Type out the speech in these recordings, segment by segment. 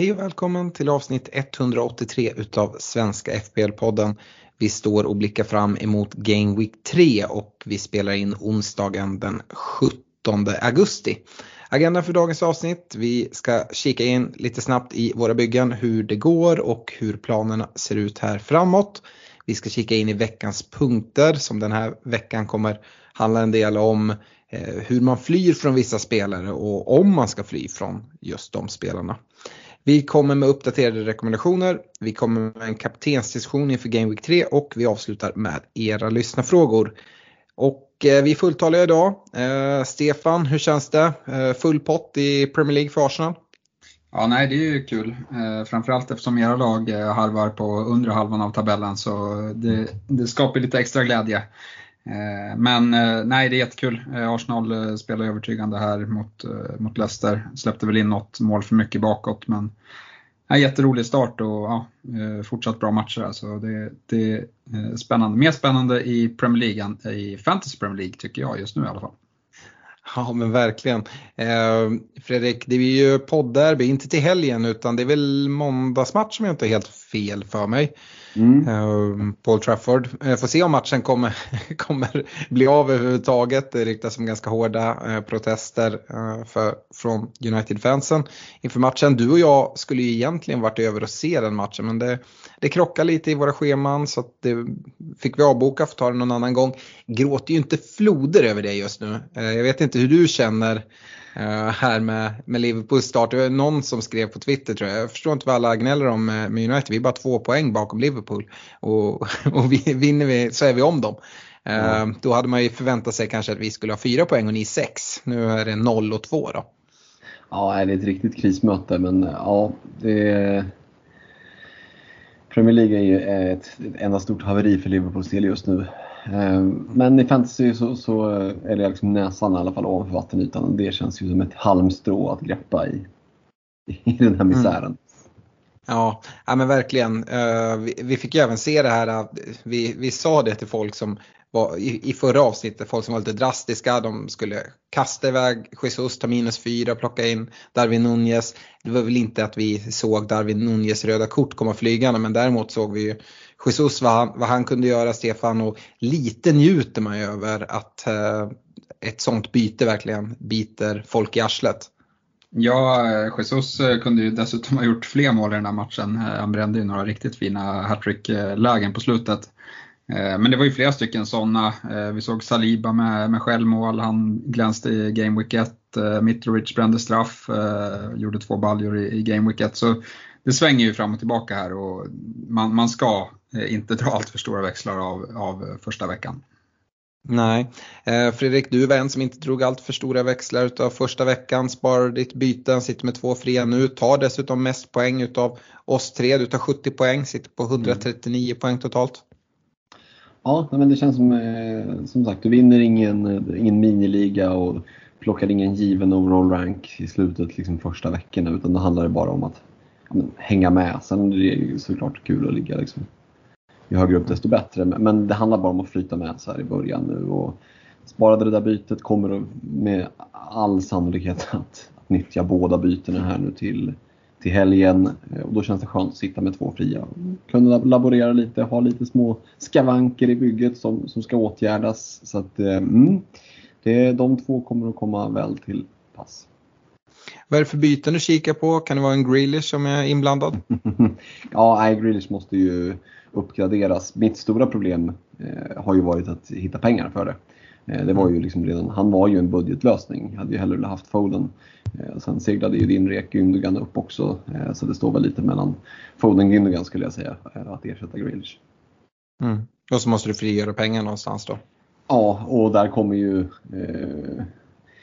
Hej och välkommen till avsnitt 183 utav Svenska FPL-podden. Vi står och blickar fram emot Game Week 3 och vi spelar in onsdagen den 17 augusti. Agendan för dagens avsnitt, vi ska kika in lite snabbt i våra byggen hur det går och hur planerna ser ut här framåt. Vi ska kika in i veckans punkter som den här veckan kommer handla en del om eh, hur man flyr från vissa spelare och om man ska fly från just de spelarna. Vi kommer med uppdaterade rekommendationer, vi kommer med en kaptensdiskussion inför Game Week 3 och vi avslutar med era lyssnarfrågor. Och eh, vi är fulltaliga idag. Eh, Stefan, hur känns det? Eh, full pott i Premier League för Arsenal? Ja, nej, det är ju kul. Eh, framförallt eftersom era lag eh, harvar på undre halvan av tabellen så det, det skapar lite extra glädje. Eh, men eh, nej, det är jättekul. Eh, Arsenal spelar övertygande här mot, mot Leicester. Släppte väl in något mål för mycket bakåt men nej, jätterolig start och ja, fortsatt bra matcher. Alltså det, det är spännande. Mer spännande i Premier League än i Fantasy Premier League tycker jag just nu i alla fall. Ja men verkligen. Eh, Fredrik, det är ju poddderby, inte till helgen utan det är väl måndagsmatch som jag inte är helt fel för mig. Mm. Ehm, Paul Trafford. Eh, får se om matchen kommer, kommer bli av överhuvudtaget. Det riktas som ganska hårda eh, protester eh, för, från United-fansen inför matchen. Du och jag skulle ju egentligen varit över och se den matchen men det, det krockar lite i våra scheman så att det fick vi avboka för att ta det någon annan gång. Gråter ju inte floder över det just nu. Jag vet inte hur du känner här med, med Liverpools start. Det var någon som skrev på Twitter tror jag. Jag förstår inte vad alla gnäller om med, med United. Vi är bara två poäng bakom Liverpool. Och, och vi, vinner vi så är vi om dem. Eh, Då hade man ju förväntat sig kanske att vi skulle ha fyra poäng och ni sex. Nu är det noll och två då. Ja, det är ett riktigt krismöte men ja, det är... Premier League är ju ett enda stort haveri för Liverpools del just nu. Eh, Men i fantasy så, så är det liksom näsan i alla fall ovanför vattenytan. Det känns ju som ett halmstrå att greppa i, i den här misären. Ja, ja men verkligen. Eh, vi, vi fick ju även se det här, eh, vi, vi sa det till folk som var i, i förra avsnittet, folk som var lite drastiska, de skulle kasta iväg Jesus, ta minus fyra, plocka in Darwin Nunez. Det var väl inte att vi såg Darwin Nunez röda kort komma flygande men däremot såg vi ju Jesus vad han, vad han kunde göra Stefan och lite njuter man ju över att eh, ett sånt byte verkligen biter folk i arslet. Ja, Jesus eh, kunde ju dessutom ha gjort fler mål i den här matchen. Eh, han brände ju några riktigt fina hattrick-lägen eh, på slutet. Men det var ju flera stycken sådana. Vi såg Saliba med, med självmål, han glänste i Game Week 1. Mitrovic brände straff, gjorde två baljor i, i Game Week 1. Så det svänger ju fram och tillbaka här och man, man ska inte dra allt för stora växlar av, av första veckan. Nej, eh, Fredrik du var en som inte drog allt för stora växlar utav första veckan, sparade ditt byten, sitter med två fria nu, tar dessutom mest poäng utav oss tre, du tar 70 poäng, sitter på 139 poäng totalt. Ja, men det känns som, eh, som sagt, du vinner ingen, ingen miniliga och plockar ingen given overall rank i slutet, liksom första veckorna, utan det handlar bara om att ja, men, hänga med. Sen är det såklart kul att ligga liksom, ju högre upp desto bättre, men, men det handlar bara om att flyta med så här i början nu. Och sparade det där bytet kommer med all sannolikhet att, att nyttja båda bytena här nu till, till helgen. Eh, och då känns det skönt att sitta med två fria. Kunna laborera lite, ha lite små skavanker i bygget som, som ska åtgärdas. Så att, eh, mm, det, de två kommer att komma väl till pass. Vad är det för byten du kikar på? Kan det vara en Grealish som är inblandad? ja, nej, Grealish måste ju uppgraderas. Mitt stora problem eh, har ju varit att hitta pengar för det. Eh, det var ju liksom redan, han var ju en budgetlösning. Jag hade ju hellre haft Foden. Eh, sen seglade ju din rek Gündogan upp också. Eh, så det står väl lite mellan Foden och Gündogan skulle jag säga, eh, att ersätta Grealish. Mm. Och så måste du frigöra pengar någonstans då. Ja, och där kommer ju eh,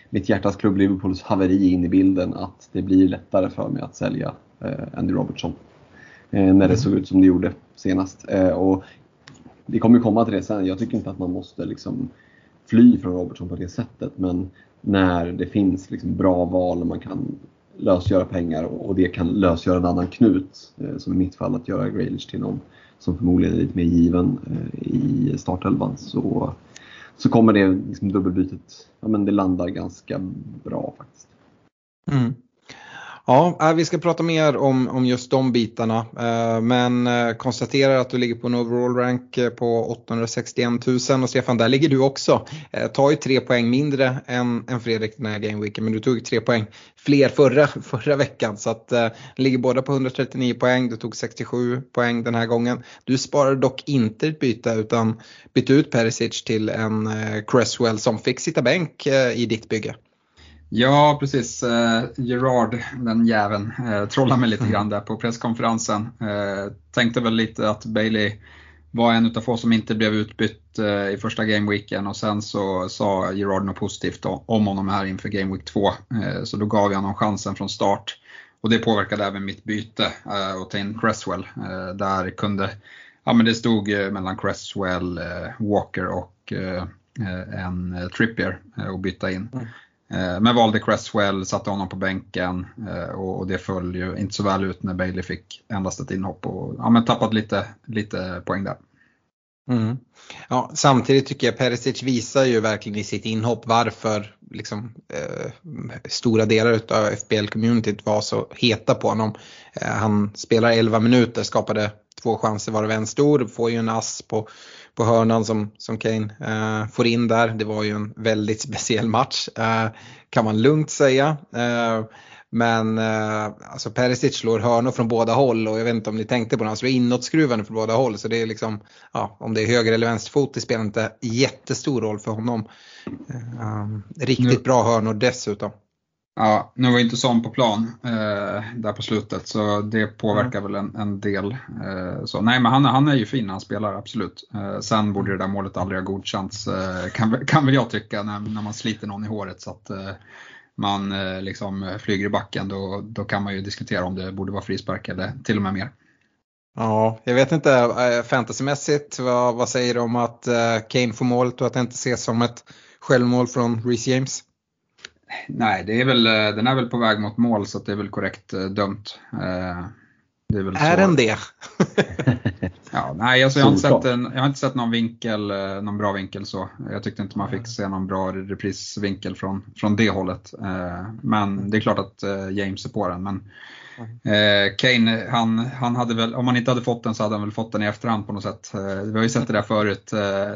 mitt hjärtas klubb Liverpools haveri in i bilden att det blir lättare för mig att sälja eh, Andy Robertson. Eh, när det såg ut som det gjorde senast. Eh, och vi kommer komma till det sen. Jag tycker inte att man måste liksom fly från Robertson på det sättet. Men när det finns liksom bra val och man kan lösgöra pengar och det kan lösgöra en annan knut, som i mitt fall att göra Grealish till någon som förmodligen är lite mer given i startelvan, så, så kommer det liksom dubbelbytet, ja men det landar ganska bra faktiskt. Mm. Ja, äh, vi ska prata mer om, om just de bitarna. Eh, men eh, konstaterar att du ligger på en overall rank eh, på 861 000 och Stefan, där ligger du också. Tar ju tre poäng mindre än, än Fredrik den här gameweeken men du tog tre poäng fler förra, förra veckan så att ligger båda på 139 poäng. Du tog 67 poäng den här gången. Du sparade dock inte ett byte utan bytte ut Perisic till en Cresswell som fick sitta bänk i ditt bygge. Ja, precis. Eh, Gerard, den jäveln, eh, trollade mig lite mm. grann där på presskonferensen. Eh, tänkte väl lite att Bailey var en utav få som inte blev utbytt eh, i första gameweeken och sen så sa Gerard något positivt om honom här inför gameweek 2. Eh, så då gav jag honom chansen från start. Och det påverkade även mitt byte eh, och ta in Cresswell. Eh, där kunde, ja men det stod mellan Cresswell, Walker och en Trippier att byta in. Mm. Eh, men valde Cresswell, satte honom på bänken eh, och det föll ju inte så väl ut när Bailey fick endast ett inhopp och ja, men tappade lite, lite poäng där. Mm. Ja, samtidigt tycker jag Perisic visar ju verkligen i sitt inhopp varför liksom, eh, stora delar av FBL-communityt var så heta på honom. Eh, han spelar 11 minuter, skapade två chanser varav en stor, får ju en ass på på hörnan som, som Kane eh, får in där. Det var ju en väldigt speciell match eh, kan man lugnt säga. Eh, men eh, alltså Perisic slår hörnor från båda håll och jag vet inte om ni tänkte på det, han slår inåtskruvande från båda håll. Så det är liksom, ja, om det är höger eller vänsterfot det spelar inte jättestor roll för honom. Eh, riktigt bra hörnor dessutom. Ja, nu var inte Son på plan eh, där på slutet så det påverkar mm. väl en, en del. Eh, så, nej men han, han är ju fin när han spelar, absolut. Eh, sen borde det där målet aldrig ha godkänts eh, kan, kan väl jag tycka när, när man sliter någon i håret så att eh, man eh, liksom flyger i backen då, då kan man ju diskutera om det borde vara frispark eller till och med mer. Ja, jag vet inte fantasymässigt, vad, vad säger du om att Kane får målet och att det inte ses som ett självmål från Reece James? Nej, det är väl, eh, den är väl på väg mot mål så det är väl korrekt eh, dömt. Eh, det är väl är den det? ja, nej, alltså jag, har inte sett en, jag har inte sett någon vinkel, någon bra vinkel så. Jag tyckte inte man fick se någon bra reprisvinkel från, från det hållet. Men det är klart att James är på den. Men Kane, han, han hade väl, om han inte hade fått den så hade han väl fått den i efterhand på något sätt. Vi har ju sett det där förut,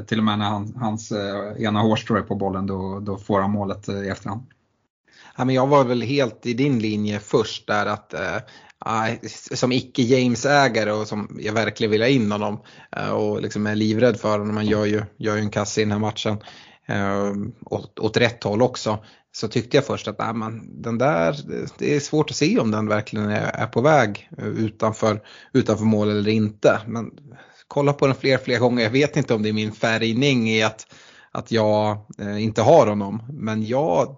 till och med när han, hans ena hårstrå är på bollen då, då får han målet i efterhand. Ja, men jag var väl helt i din linje först där att eh, som icke James-ägare och som jag verkligen vill ha in honom eh, och liksom är livrädd för honom. Man gör ju, gör ju en kasse i den här matchen eh, åt, åt rätt håll också. Så tyckte jag först att äh, man, den där, det är svårt att se om den verkligen är, är på väg eh, utanför, utanför mål eller inte. Men kolla på den fler fler gånger. Jag vet inte om det är min färgning i att att jag eh, inte har honom. Men jag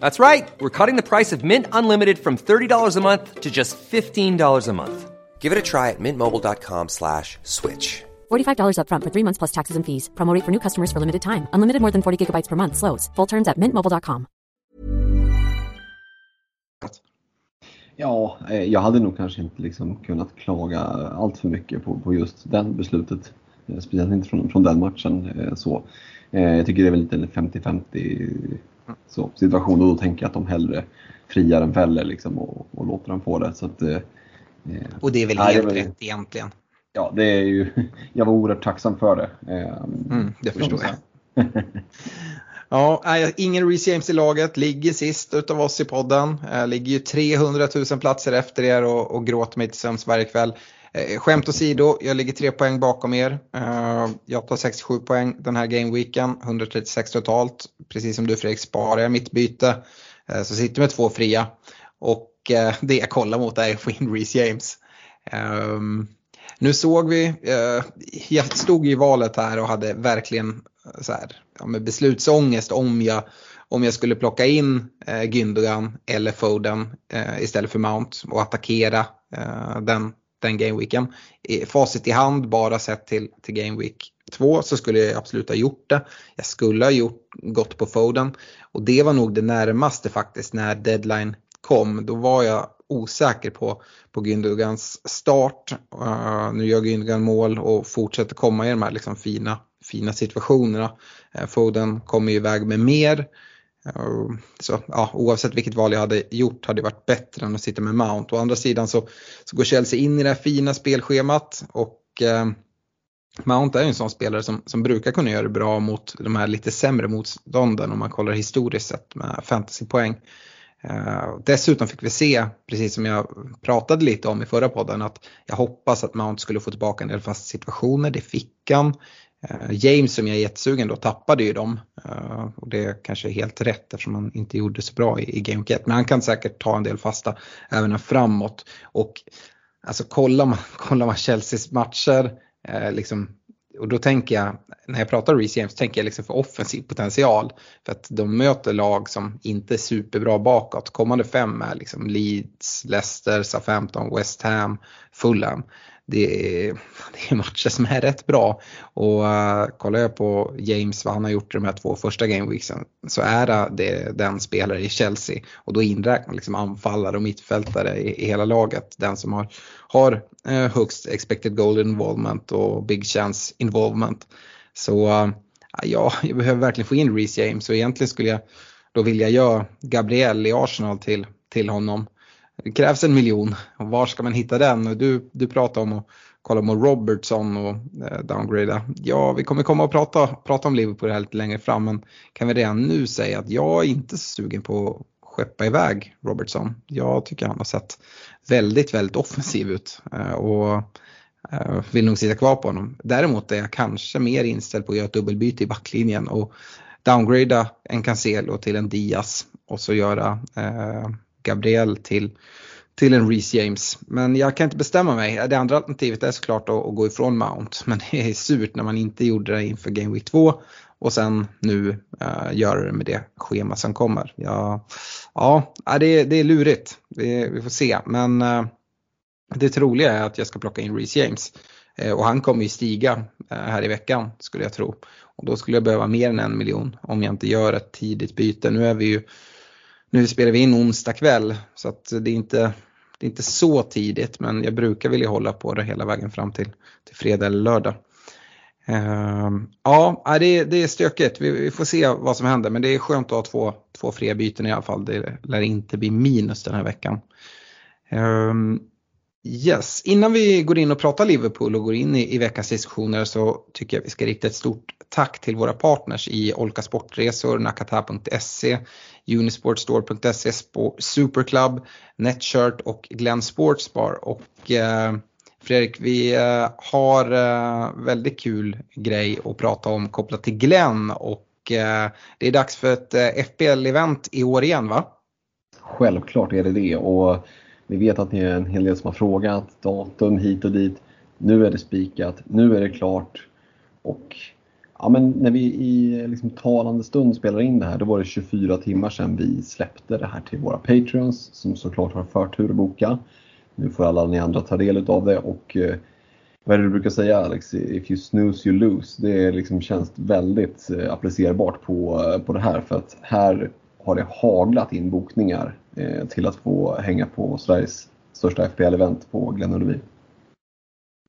That's right. We're cutting the price of Mint Unlimited from $30 a month to just $15 a month. Give it a try at mintmobile.com slash switch. $45 up front for three months plus taxes and fees. Promo for new customers for limited time. Unlimited more than 40 gigabytes per month. Slows. Full terms at mintmobile.com. Ja, eh, jag hade nog kanske inte liksom kunnat klaga allt för mycket på, på just den beslutet. Eh, speciellt inte från, från den matchen. Eh, så. Jag tycker det är väl lite 50-50 så, situation och då tänker jag att de hellre friar än fäller liksom, och, och låter dem få det. Så att, eh, och det är väl nej, helt rätt egentligen? Ja, det är ju, jag var oerhört tacksam för det. Eh, mm, det förstår jag. ja, ingen Reece James i laget, ligger sist utav oss i podden. Eh, ligger ju 300 000 platser efter er och, och gråter mig till sömns varje kväll. Eh, skämt åsido, jag ligger tre poäng bakom er. Eh, jag tar 67 poäng den här gameweeken, 136 totalt. Precis som du Fredrik sparar jag mitt byte. Eh, så sitter med två fria. och det jag kollar mot är att få in Reece James. Ehm, nu såg vi, jag stod i valet här och hade verkligen så här, med beslutsångest om jag, om jag skulle plocka in Gündogan eller Foden istället för Mount och attackera den, den gameweeken. Facit i hand bara sett till, till gameweek 2 så skulle jag absolut ha gjort det. Jag skulle ha gjort, gått på Foden och det var nog det närmaste faktiskt när deadline kom. Då var jag osäker på, på Gündogans start. Uh, nu gör Gündogan mål och fortsätter komma i de här liksom fina, fina situationerna. Uh, Foden kommer ju iväg med mer. Eh, så ja, oavsett vilket val jag hade gjort hade det varit bättre än att sitta med Mount. Å andra sidan så, så går Chelsea in i det här fina spelschemat och eh, Mount är ju en sån spelare som, som brukar kunna göra det bra mot de här lite sämre motstånden om man kollar historiskt sett med fantasypoäng. Eh, dessutom fick vi se, precis som jag pratade lite om i förra podden, att jag hoppas att Mount skulle få tillbaka en del fasta situationer. Det fick han. Eh, James som jag är jättesugen då tappade ju dem. Eh, och det kanske är helt rätt eftersom han inte gjorde så bra i, i Game 1. Men han kan säkert ta en del fasta även framåt. Och alltså kollar man, kollar man Chelseas matcher, eh, liksom och då tänker jag, när jag pratar Reece James, tänker jag liksom för offensiv potential. För att de möter lag som inte är superbra bakåt. Kommande fem är liksom Leeds, Leicester, Southampton, West Ham, Fulham det är, det är matcher som är rätt bra. Och uh, kollar jag på James, vad han har gjort i de här två första gameweeksen, så är det den spelare i Chelsea. Och då inräknar liksom anfallare och mittfältare i, i hela laget. Den som har, har uh, högst expected goal involvement och big chance involvement. Så uh, ja, jag behöver verkligen få in Reece James och egentligen skulle jag då vilja göra Gabriel i Arsenal till, till honom. Det krävs en miljon och var ska man hitta den? Du, du pratar om att kolla på Robertson och eh, downgrada. Ja, vi kommer komma och prata, prata om Liverpool här lite längre fram men kan vi redan nu säga att jag är inte sugen på att skeppa iväg Robertson. Jag tycker han har sett väldigt, väldigt offensiv ut eh, och eh, vill nog sitta kvar på honom. Däremot är jag kanske mer inställd på att göra ett dubbelbyte i backlinjen och downgrada en Cancelo till en Diaz och så göra eh, Gabriel till, till en Reece James. Men jag kan inte bestämma mig. Det andra alternativet är såklart att, att gå ifrån Mount. Men det är surt när man inte gjorde det inför Game Week 2 och sen nu eh, uh, göra det med det schema som kommer. Ja, ja det, det är lurigt. Vi, vi får se. Men uh, det troliga är att jag ska plocka in Reece James. Uh, och han kommer ju stiga här i veckan skulle jag tro. Och då skulle jag behöva mer än en miljon om jag inte gör ett tidigt byte. Nu är vi ju nu spelar vi in onsdag kväll så att det är inte, det är inte så tidigt men jag brukar vilja hålla på det hela vägen fram till, till fredag eller lördag. Uh, ja, det är, det är stökigt. Vi, vi, får se vad som händer men det är skönt att ha två, två fria byten i alla fall. Det lär inte bli minus den här veckan. Ehm, yes, innan vi går in och pratar Liverpool och går in i, i veckans diskussioner så tycker jag vi ska rikta ett stort tack till våra partners i Olka Sportresor, nakata.se, Unisportstore.se, Superclub, Netshirt och Glenn Sportsbar. Och eh, Fredrik, vi eh, har eh, väldigt kul grej att prata om kopplat till Glenn och eh, det är dags för ett eh, FBL-event i år igen va? Självklart är det det och vi vet att det är en hel del som har frågat datum hit och dit. Nu är det spikat, nu är det klart och Ja, men när vi i liksom talande stund spelar in det här, då var det 24 timmar sedan vi släppte det här till våra Patreons som såklart har förtur att boka. Nu får alla ni andra ta del av det och eh, vad är det du brukar säga Alex? If you snooze you lose. Det liksom känns väldigt eh, applicerbart på, eh, på det här för att här har det haglat in bokningar Eh, till att få hänga på Sveriges största FPL-event på Glenn Ullevi.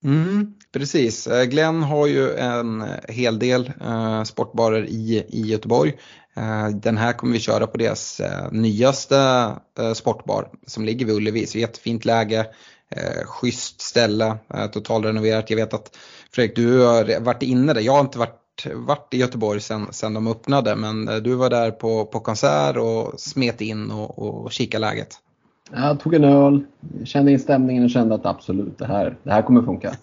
Mm, precis, eh, Glenn har ju en hel del eh, sportbarer i, i Göteborg. Eh, den här kommer vi köra på deras eh, nyaste eh, sportbar som ligger vid Ullevi. Så jättefint läge, eh, schysst ställe, eh, totalrenoverat. Jag vet att Fredrik, du har varit inne där. Jag har inte varit, varit i Göteborg sedan, de öppnade men eh, du var där på, på konsert och smet in och, och kikade läget. Jag tog en öl, kände in stämningen och kände att absolut, det här, det här kommer funka.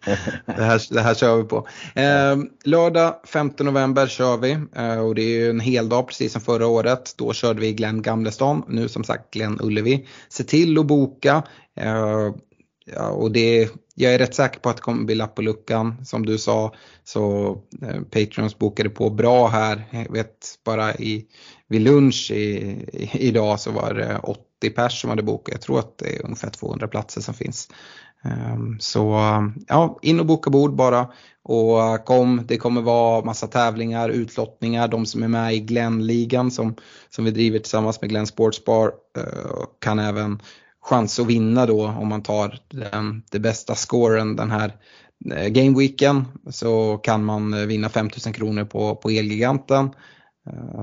det, här, det här kör vi på. Eh, lördag 5 november kör vi eh, och det är ju en hel dag precis som förra året. Då körde vi Glenn Gamlestan, nu som sagt Glenn Ullevi. Se till att boka. Eh, ja, och det, jag är rätt säker på att det kommer bli lapp på luckan. Som du sa så eh, Patreons bokade på bra här. Jag vet bara i, vid lunch i, i, idag så var det 80 pers som hade bokat. Jag tror att det är ungefär 200 platser som finns. Um, så ja, in och boka bord bara. Och kom, det kommer vara massa tävlingar, utlottningar. De som är med i Glenn-ligan som, som vi driver tillsammans med Glenn Sportsbar uh, eh, kan även chans att vinna då om man tar den, det bästa scoren den här eh, gameweeken så kan man eh, vinna 5000 kronor på, på Elgiganten.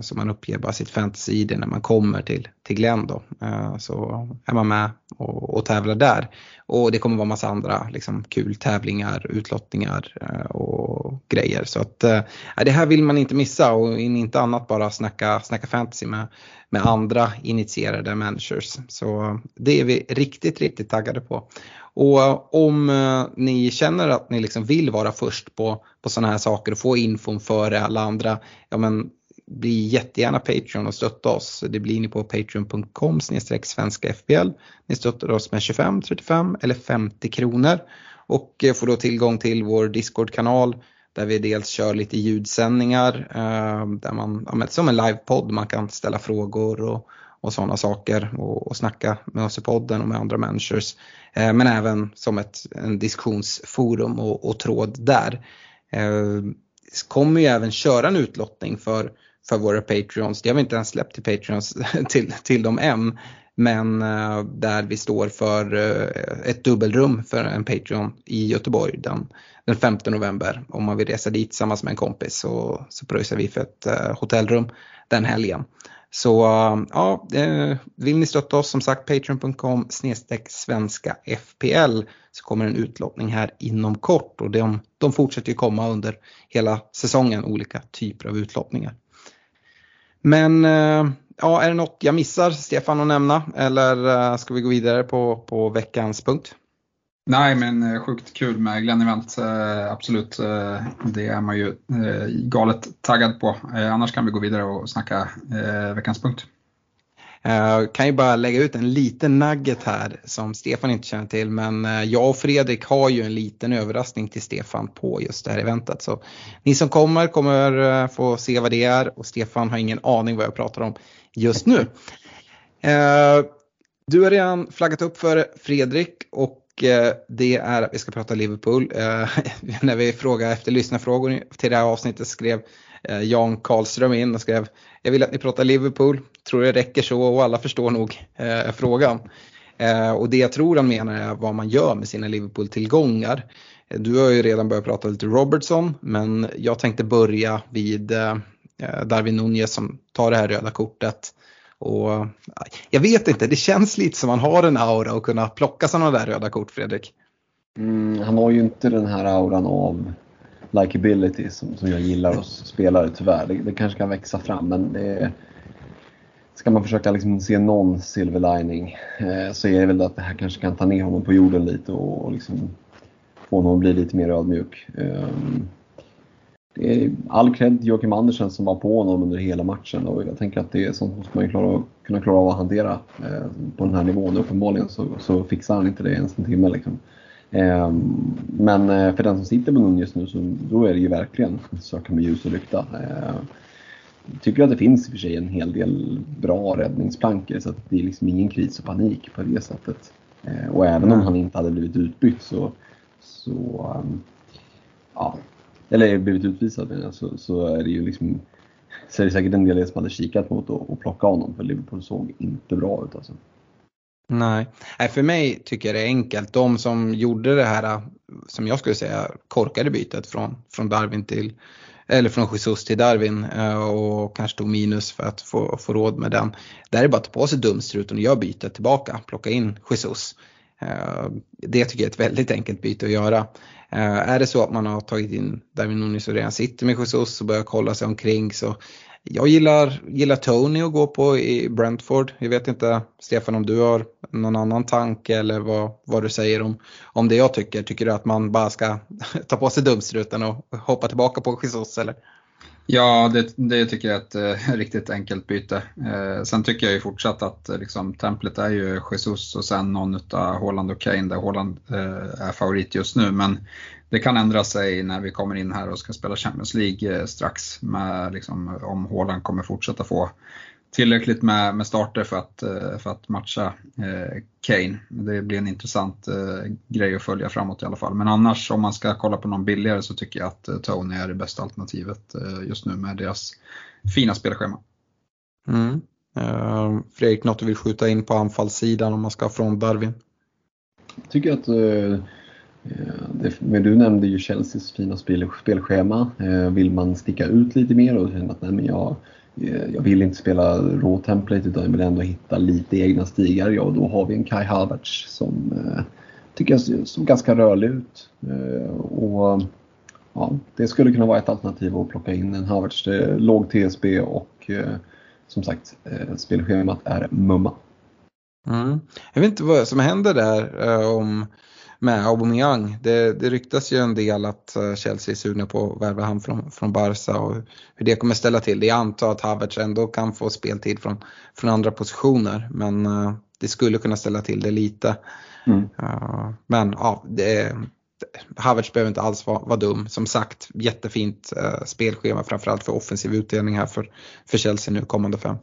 Så man uppger bara sitt fantasy-id när man kommer till, till Glenn då. Eh, så är man med och, och tävlar där. Och det kommer vara massa andra liksom, kul tävlingar, utlottningar eh, och grejer. Så att det här vill man inte missa och inte annat bara snacka, snacka fantasy med, med andra initierade managers. Så det är vi riktigt, riktigt taggade på. Och om ni känner att ni liksom vill vara först på, på sådana här saker och få infon före alla andra, ja men bli jättegärna Patreon och stötta oss. Det blir ni på patreon.com svenska FBL. Ni stöttar oss med 25, 35 eller 50 kronor och eh, får då tillgång till vår Discord-kanal där vi dels kör lite ljudsändningar, eh, där man, som en livepodd, man kan ställa frågor och, och sådana saker och, och snacka med oss i podden och med andra managers. Eh, men även som ett en diskussionsforum och, och tråd där. Kommer ju även köra en utlottning för, för våra Patreons. Det har vi inte ens släppt till Patreons till, till dem än. Men uh, där vi står för uh, ett dubbelrum för en Patreon i Göteborg den, den 5 november. Om man vill resa dit tillsammans med en kompis så, så pröjsar vi för ett uh, hotellrum den helgen. Så ja, vill ni stötta oss som sagt patreon.com svenska FPL så kommer en utlottning här inom kort och de, de fortsätter ju komma under hela säsongen olika typer av utlottningar. Men eh, ja, är det något jag missar Stefan att nämna eller eh, ska vi gå vidare på, på veckans punkt? Nej men eh, sjukt kul med Glenn Event, absolut. Det är man ju galet taggad på. Annars kan vi gå vidare och snacka veckans punkt. Jag kan ju bara lägga ut en liten nugget här som Stefan inte känner till men eh, jag och Fredrik har ju en liten överraskning till Stefan på just det här eventet. Så ni som kommer kommer eh, få se vad det är och Stefan har ingen aning vad jag pratar om just nu. Du har redan flaggat upp för Fredrik och det är att vi ska prata Liverpool. När vi frågade efter lyssnarfrågor till det här avsnittet skrev Eh, Jan Karlström in och skrev Jag vill att ni pratar Liverpool, tror det räcker så och alla förstår nog eh, frågan. Eh, och det jag tror han menar är vad man gör med sina Liverpool-tillgångar. Du har ju redan börjat prata lite Robertson men jag tänkte börja vid Eh, Darwin Nunez som tar det här röda kortet. Och jag vet inte, det känns lite som man har en aura att kunna plocka sådana där röda kort, Fredrik. Mm, han har ju inte den här auran av likability som, som jag gillar hos spelare tyvärr. Det, det kanske kan växa fram men det, ska man försöka liksom se någon silver lining eh, så är det väl att det här kanske kan ta ner honom på jorden lite och, och liksom få honom att bli lite mer ödmjuk. Um, det är all cred till Joakim Andersen som var på honom under hela matchen och jag tänker att det är sånt måste man ju klara, kunna klara av att hantera eh, på den här nivån. Uppenbarligen så, så fixar han inte det ens en timme. Liksom. Eh, men eh, för den som sitter på Nunez nu så då är det ju verkligen söka med ljus och lykta. Eh, tycker att det finns i och för sig en hel del bra räddningsplankor så det är liksom ingen kris och panik på det sättet. Eh, och även om han inte hade blivit utbytt så, så ja, eller blivit utvisad menar så, så är det ju liksom så är det säkert en del som hade kikat mot att plocka honom för Liverpool såg inte bra ut alltså. Nej. Nej, för mig tycker jag det är enkelt. De som gjorde det här, som jag skulle säga, korkade bytet från, från Darwin till, eller från Jesus till Darwin eh, och kanske tog minus för att få, få råd med den. Där är det bara att ta på sig dumstruten och göra bytet tillbaka, plocka in Jesus. Eh, det tycker jag är ett väldigt enkelt byte att göra. Eh, är det så att man har tagit in Darwin Nunes och redan sitter med Jesus och börjar kolla sig omkring så jag gillar, gillar Tony att gå på i Brentford. Jag vet inte Stefan om du har någon annan tanke eller vad, vad du säger om, om det jag tycker. Tycker du att man bara ska ta på sig dumstruten och hoppa tillbaka på Jesus eller? Ja, det, det, tycker jag är ett eh, riktigt enkelt byte. Eh, sen tycker jag ju fortsatt att eh, liksom, templet är ju Jesus och sen någon utav Haaland och Kane där Haaland eh, är favorit just nu. Men det kan ändra sig när vi kommer in här och ska spela Champions League eh, strax. Med, liksom, om Haaland kommer fortsätta få tillräckligt med, med starter för att, eh, för att matcha eh, Kane. Det blir en intressant eh, grej att följa framåt i alla fall. Men annars om man ska kolla på någon billigare så tycker jag att Tony är det bästa alternativet just nu med deras fina spelschema. Mm. Fredrik, något du vill skjuta in på anfallssidan om man ska från Darwin? Jag tycker att det, men du nämnde ju Chelseas fina spel, spelschema. Vill man sticka ut lite mer och känna att nej, men jag Eh, jag vill inte spela raw template utan jag vill ändå hitta lite egna stigar. Ja, då har vi en Kai Havertz som eh, tycker jag såg ganska rörlig ut. Eh, och ja, Det skulle kunna vara ett alternativ att plocka in en Havertz. Låg TSB och eh, som sagt eh, spelschemat är mumma. Mm. Jag vet inte vad som händer där om med Aubameyang. Det, det ryktas ju en del att eh, Chelsea är sugna på att värva han från, från Barca och hur det kommer ställa till det. Jag antar att Havertz ändå kan få speltid från, från andra positioner men uh, det skulle kunna ställa till det lite. Mm. Uh, men ja, det, Havertz behöver inte alls vara, vara dum. Som sagt, jättefint spelschema framförallt för offensiv utdelning här för, för Chelsea nu kommande fem.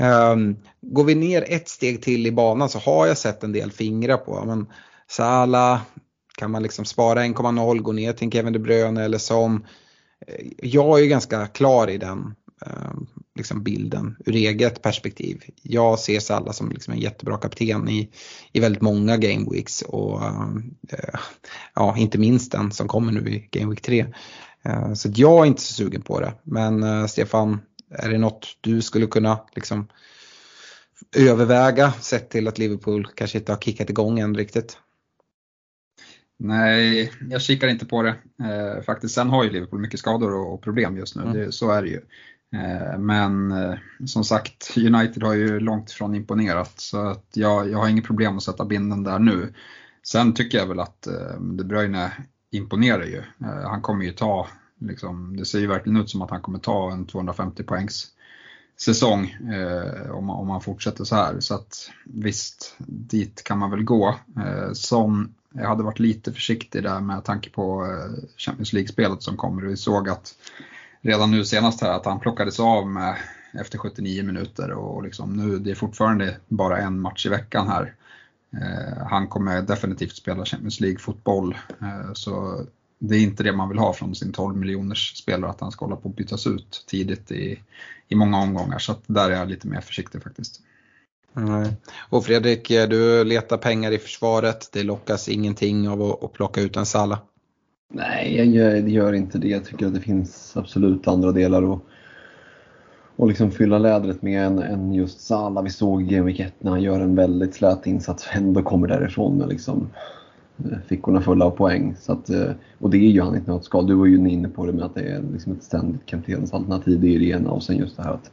Um, går vi ner ett steg till i banan så har jag sett en del fingrar på. Men Sala, kan man liksom spara 1,0, gå ner till Kevin De Bruyne eller som. Eh, jag är ganska klar i den ehm, liksom bilden ur eget perspektiv. Jag ser Salah som liksom en jättebra kapten i, i väldigt många Game Weeks och eh, ja, inte minst den som kommer nu i Game Week 3. Eh, så jag är inte så sugen på det. Men Stefan, är det något du skulle kunna liksom överväga sett till att Liverpool kanske inte har kickat igång än riktigt? Nej, jag kikar inte på det eh, faktiskt. Sen har ju Liverpool mycket skador och, och problem just nu, mm. det, så är det ju. Eh, men eh, som sagt, United har ju långt ifrån imponerat så att jag, jag har inget problem att sätta binden där nu. Sen tycker jag väl att eh, De Bruyne imponerar ju. Eh, han kommer ju ta, liksom, det ser ju verkligen ut som att han kommer ta en 250 poängs säsong eh, om, om man fortsätter så här. Så att visst, dit kan man väl gå. Eh, som jag hade varit lite försiktig där med tanke på eh, Champions League-spelet som kommer. Vi såg att redan nu senast här att han plockades av med efter 79 minuter och liksom nu det är fortfarande bara en match i veckan här. Eh, han kommer definitivt spela Champions League-fotboll eh, så det är inte det man vill ha från sin 12 miljoners spelare att han ska hålla på att bytas ut tidigt i, i många omgångar så att där är jag lite mer försiktig faktiskt. Nej. Och Fredrik, eh, du letar pengar i försvaret. Det lockas ingenting av att, plocka ut en Salla. Nej, jag gör, inte det. Jag tycker att det finns absolut andra delar att och liksom fylla lädret med än, än just Sala. Vi såg i Game 1 när han gör en väldigt slät insats och ändå kommer därifrån med liksom eh, fickorna fulla av poäng. Så att, eh, och det är ju han inte något skal. Du var ju inne på det med att det är liksom ett ständigt kaptensalternativ. Det är det ena och sen just det här att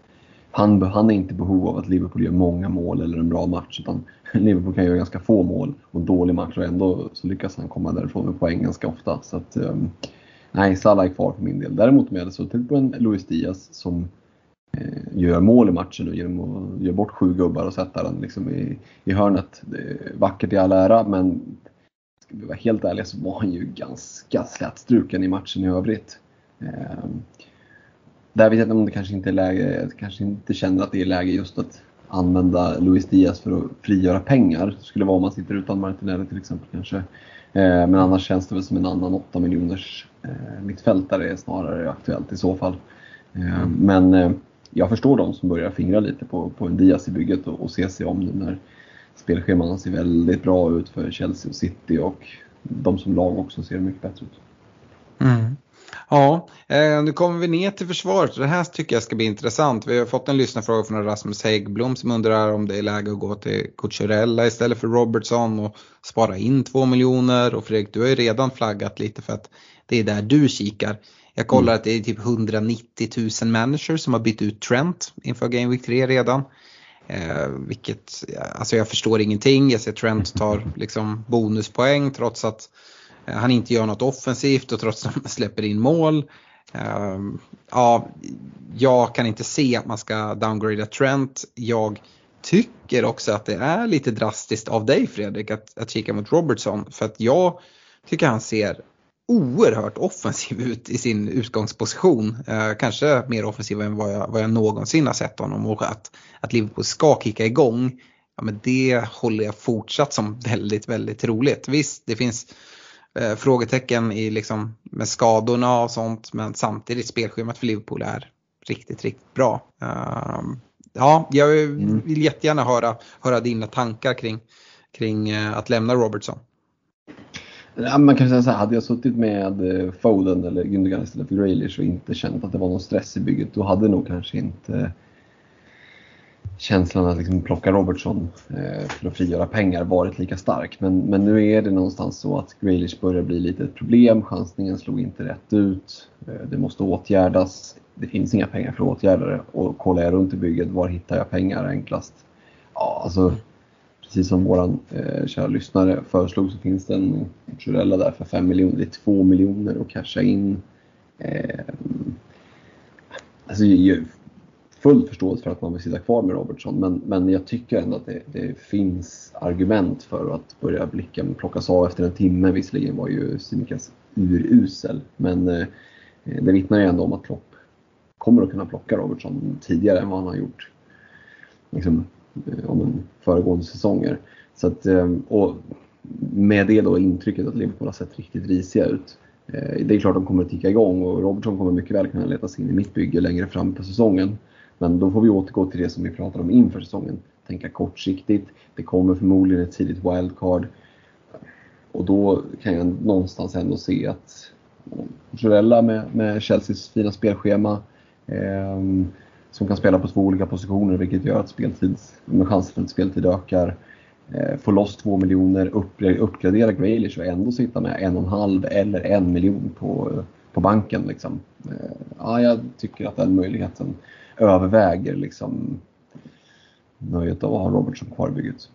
han, han är inte i behov av att Liverpool gör många mål eller en bra match. Utan Liverpool kan göra ganska få mål och dålig match och ändå så lyckas han komma därifrån med poäng ganska ofta. Så att, ehm, nej, Salah är kvar för min del. Däremot om jag hade suttit på en Luis Diaz som eh, gör mål i matchen och genom att göra bort sju gubbar och sätta den liksom i, i hörnet. Det är vackert i all ära men ska vi vara helt ärliga så var han ju ganska slätstruken i matchen i övrigt. Ehm, där vet jag inte om det kanske inte är läge, jag kanske inte känner att det är läge just att använda Luis Diaz för att frigöra pengar. Det skulle vara om man sitter utan Martinelli till exempel kanske. Eh, men annars känns det väl som en annan 8 miljoners eh, mittfältare mittfältare snarare aktuellt i så fall. Eh, men jag förstår de som börjar fingra lite på, på en Diaz i bygget och, och se sig om nu när spelscheman ser väldigt bra ut för Chelsea och City och de som lag också ser mycket bättre ut. Mm. Ja, eh, nu kommer vi ner till försvaret det här tycker jag ska bli intressant. Vi har fått en lyssnarfråga från Rasmus Häggblom som undrar om det är läge att gå till Cucurella istället för Robertson och spara in två miljoner. Och Fredrik, du har ju redan flaggat lite för att det är där du kikar. Jag kollar att det är typ 190 000 managers som har bytt ut Trent inför Game Week 3 redan. Eh, vilket, alltså jag förstår ingenting. Jag ser Trent tar liksom bonuspoäng trots att Eh, han inte gör något offensivt och trots att han släpper in mål. Ehm, ja, jag kan inte se att man ska downgrada Trent. Jag tycker också att det är lite drastiskt av dig Fredrik att, att kika mot Robertson för att jag tycker han ser oerhört offensiv ut i sin utgångsposition. Eh, kanske mer offensiv än vad jag, vad jag någonsin har sett honom och att, att Liverpool ska kicka igång. Ja, men det håller jag fortsatt som väldigt, väldigt roligt. Visst, det finns eh, frågetecken i liksom, med skadorna och sånt men samtidigt spelschemat för Liverpool är riktigt, riktigt bra. Uh, ja, jag vill jättegärna höra, höra dina tankar kring, kring uh, att lämna Robertson. Ja, man kan säga så här, hade jag suttit med eh, Foden eller Gündogan istället för Grealish och inte känt att det var någon stress i bygget, då hade nog kanske inte känslan att liksom plocka Robertson eh, för att frigöra pengar varit lika stark. Men, men nu är det någonstans så att Grealish börjar bli lite ett problem. Chansningen slog inte rätt ut. Eh, det måste åtgärdas. Det finns inga pengar för att åtgärda det. Och kollar jag runt i bygget, var hittar jag pengar enklast? Ja, alltså precis som våran eh, kära lyssnare föreslog så finns det en Churella där för 5 miljoner. Det är 2 miljoner att casha in. Eh, alltså, full förståelse för att man vill sitta kvar med Robertson men, men jag tycker ändå att det, det finns argument för att börja blicka plockas av efter en timme. Visserligen var ju Simikas urusel men eh, det vittnar ju ändå om att Klopp kommer att kunna plocka Robertson tidigare än vad han har gjort liksom, eh, om en föregående säsonger. Så att, eh, och med det då intrycket att Liverpool har sett riktigt risiga ut. Eh, det är klart att de kommer att ticka igång och Robertson kommer mycket väl kunna leta sig in i mitt bygge längre fram på säsongen. Men då får vi återgå till det som vi pratade om inför säsongen. Tänka kortsiktigt. Det kommer förmodligen ett tidigt wildcard. Och då kan jag någonstans ändå se att Jorella med, med Chelseas fina spelschema eh, som kan spela på två olika positioner vilket gör att speltid, med chansen att speltid ökar. Eh, få loss två miljoner, uppgradera Graylish och ändå sitta med en och en halv eller en miljon på, på banken. Liksom. Eh, ja, jag tycker att den möjligheten överväger liksom nöjet av att ha Robertson kvar i bygget.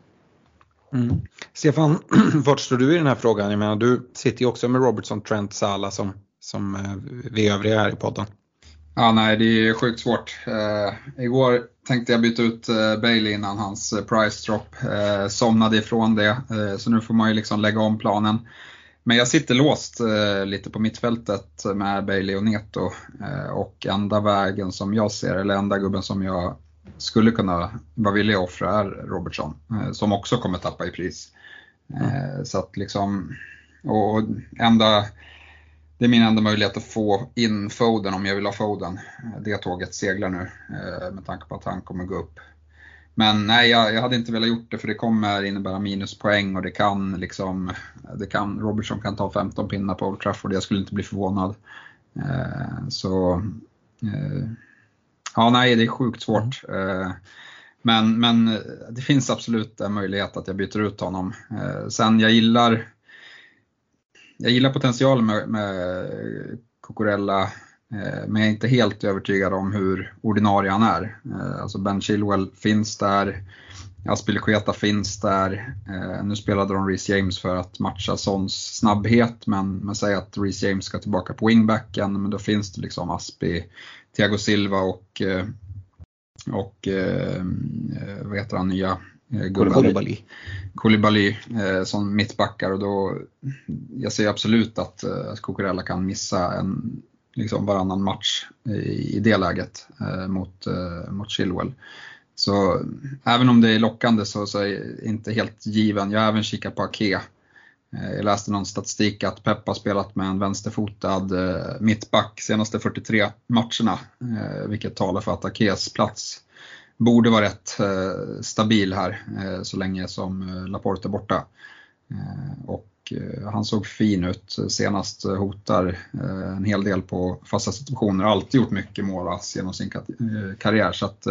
Mm. Stefan, vart står du i den här frågan? Jag menar, du sitter ju också med Robertson, Trent, Salah som, som eh, vi övriga här i podden. Ja, nej, det är sjukt svårt. Uh, igår tänkte jag byta ut uh, Bailey innan hans uh, price drop. Uh, somnade ifrån det, så nu får man ju liksom lägga om planen. Men jag sitter låst eh, lite på mittfältet med Bailey och Neto eh, och enda vägen som jag ser, eller enda gubben som jag skulle kunna vara villig att offra är Robertson eh, som också kommer tappa i pris. Mm. Så att liksom, och enda, det är min enda möjlighet att få in Foden om jag vill ha Foden. Det tåget seglar nu med tanke på att han kommer gå upp men nej, jag, jag, hade inte velat gjort det för det kommer innebära minuspoäng och det kan liksom, det kan, Robertson kan ta 15 pinnar på Old Trafford, jag skulle inte bli förvånad. Eh, så, eh, ja nej det är sjukt svårt. Eh, men, men det finns absolut en möjlighet att jag byter ut honom. Eh, sen jag gillar, jag gillar potentialen med, med Cucurella men jag är inte helt övertygad om hur ordinarie han är. Eh, alltså Ben Chilwell finns där, Aspilicueta finns där. Eh, nu spelade de Reece James för att matcha Sons snabbhet men, men säg att Reece James ska tillbaka på wingbacken men då finns det liksom Aspi, Thiago Silva och, och vad heter han nya Koulibaly. Koulibaly som mittbackar och då, jag ser absolut att, att Cucurella kan missa en liksom varannan match i, i det läget eh, mot, eh, mot Chilwell. Så även om det är lockande så, så är jag inte helt given. Jag har även kikat på Ake. Eh, jag läste någon statistik att Pep har spelat med en vänsterfotad eh, mittback senaste 43 matcherna, eh, vilket talar för att Akes plats borde vara rätt eh, stabil här eh, så länge som eh, Laporte är borta. Och Eh, han såg fin ut senast, eh, hotar eh, en hel del på fasta situationer, alltid gjort mycket mål genom sin karriär så att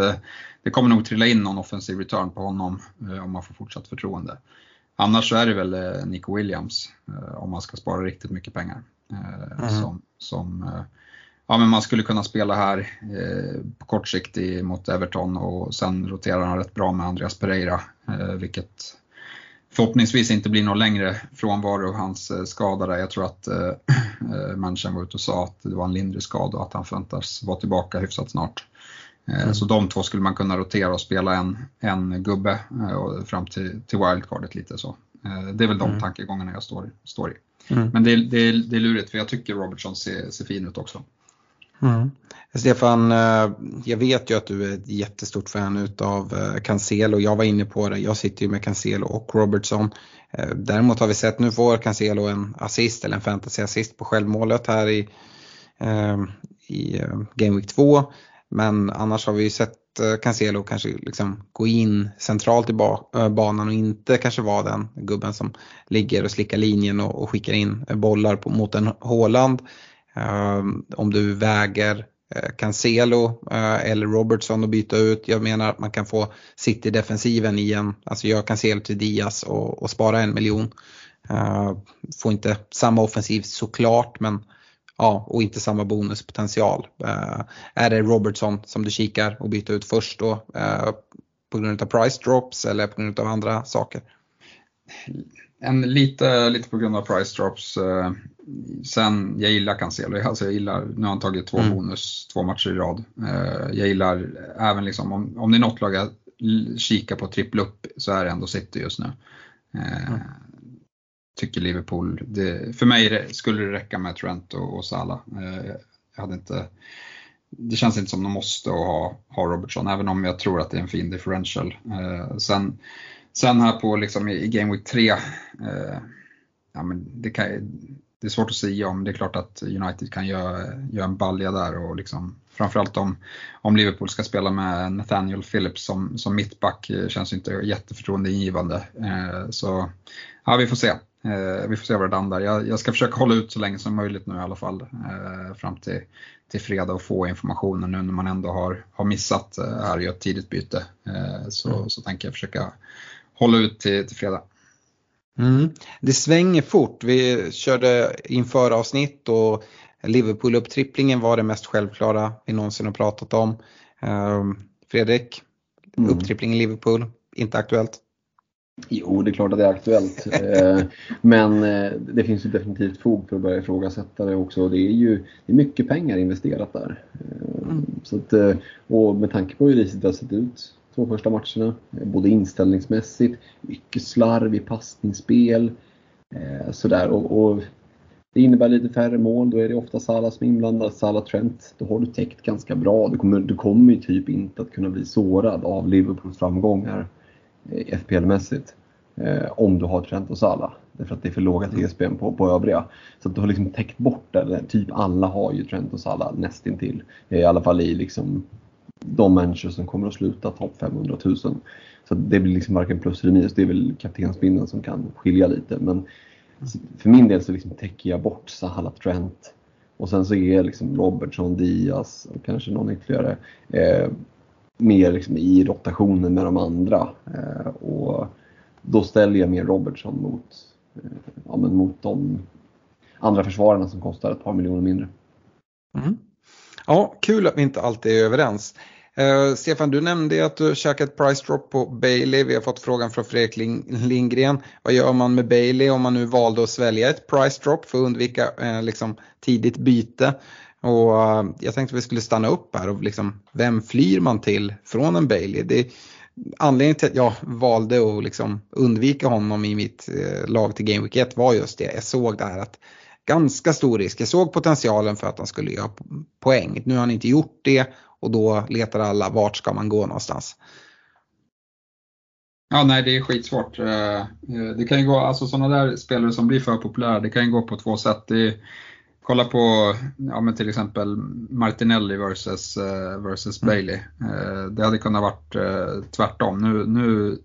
det kommer nog trilla in någon offensiv return på honom om man får fortsatt förtroende. Annars så är det väl Nico Williams om man ska spara riktigt mycket pengar. Mm. Som, som ja, men man skulle kunna spela här eh, på kort sikt i, mot Everton och sen roterar han rätt bra med Andreas Pereira, eh, vilket förhoppningsvis inte blir någon längre frånvaro hans eh, skada där. Jag tror att eh, eh, människan var ute och sa att det var en lindrig skada och att han förväntas vara tillbaka hyfsat snart. Eh, mm. Så de två skulle man kunna rotera och spela en, en gubbe eh, fram till, till wildcardet lite så. Det är väl de mm. tankegångarna jag står, står i. Mm. Men det, det, det är lurigt för jag tycker Robertson ser, ser fin ut också. Mm. Stefan, eh, jag vet ju att du är ett jättestort fan utav eh, Cancelo. Jag var inne på det, jag sitter ju med Cancelo och Robertson. Eh, däremot har vi sett, nu får Cancelo en assist eller en fantasy assist på självmålet här i, ehm, i Game Week 2. Men annars har vi ju sett Cancelo kanske liksom gå in centralt i banan och inte kanske vara den gubben som ligger och slickar linjen och, skickar in bollar på, mot en Håland. Ehm, om du väger eh, Cancelo eh, eller Robertson att byta ut. Jag menar att man kan få City-defensiven igen, alltså göra Cancelo till Diaz och, och spara en miljon. Uh, får inte samma offensiv såklart men ja, och inte samma bonuspotential. Uh, är det Robertson som du kikar och byter ut först då uh, på grund av price drops eller på grund av andra saker? En lite, lite på grund av price drops. Sen, jag gillar Cancelo, alltså jag gillar, nu har han tagit två mm. bonus, två matcher i rad. Eh, jag gillar även liksom, om, om det är något lag jag kikar på trippel upp så är det ändå City just nu. Eh, mm. Tycker Liverpool, det, för mig skulle det räcka med Trent och, och Salah. Eh, jag hade inte, det känns inte som de måste ha, ha Robertson, även om jag tror att det är en fin differential. sen, sen här på liksom i, Game Week 3, ja, men det kan, det är svårt att säga om. Det är klart att United kan göra, göra en balja där och liksom, framförallt om, om Liverpool ska spela med Nathaniel Phillips som, som mittback eh, känns inte jätteförtroendeingivande. Eh, så ja, vi får se. Eh, vi får se var det landar. Jag, jag, ska försöka hålla ut så länge som möjligt nu i alla fall eh, fram till, till fredag och få informationen nu när man ändå har, har missat eh, här och gör ett tidigt byte. Eh, så, mm. så tänker jag försöka hålla ut till, till fredag. Mm. Det svänger fort. Vi körde inför avsnitt och Liverpool upptripplingen var det mest självklara vi någonsin har pratat om. Um, Fredrik, mm. upptrippling i Liverpool, inte aktuellt? Jo, det är klart att det är aktuellt. Eh, men eh, det finns ju definitivt fog för att börja ifrågasätta det också. Det är ju det är mycket pengar investerat där. Eh, mm. Så att, och med tanke på hur riset har sett ut två första matcherna. Både inställningsmässigt, mycket slarv i passningsspel. Eh, sådär. Och, och, det innebär lite färre mål, då är det ofta Salah som är inblandad, Salah Trent. Då har du täckt ganska bra. Du kommer, du kommer ju typ inte att kunna bli sårad av Liverpools framgångar eh, FPL-mässigt. Eh, om du har Trent och Salah. Därför att det är för låga TSB på, på övriga. Så att du har liksom täckt bort det. Typ alla har ju Trent och Salah nästintill. I alla fall i liksom de människor som kommer att sluta topp 500 000. Så det blir liksom varken plus eller minus. Det är väl kaptensbindeln som kan skilja lite. Men för min del så liksom täcker jag bort Sahala Trent och sen så är liksom Robertson, Diaz och kanske någon ytterligare eh, mer liksom i rotationen med de andra. Eh, och då ställer jag mer Robertson mot, eh, ja, men mot de andra försvararna som kostar ett par miljoner mindre. Mm. Ja, kul att vi inte alltid är överens. Uh, Stefan, du nämnde att du käkat price drop på Bailey. Vi har fått frågan från Fredrik Lindgren. Vad gör man med Bailey om man nu valde att svälja ett price drop för att undvika uh, liksom, tidigt byte? Och uh, jag tänkte att vi skulle stanna upp här och liksom, vem flyr man till från en Bailey? Det, anledningen till att jag valde att liksom undvika honom i mitt lag till Game Week 1 var just det. Jag såg det här att ganska stor risk. Jag såg potentialen för att han skulle göra poäng. Nu har han inte gjort det och då letar alla vart ska man gå någonstans. Ja, nej det är skitsvårt. Eh, eh, det kan ju gå, alltså sådana där spelare som blir för populära, det kan ju gå på två sätt. Det kolla på ja, men till exempel Martinelli versus, eh, versus mm. Bailey. Det hade kunnat varit tvärtom. Nu, nu,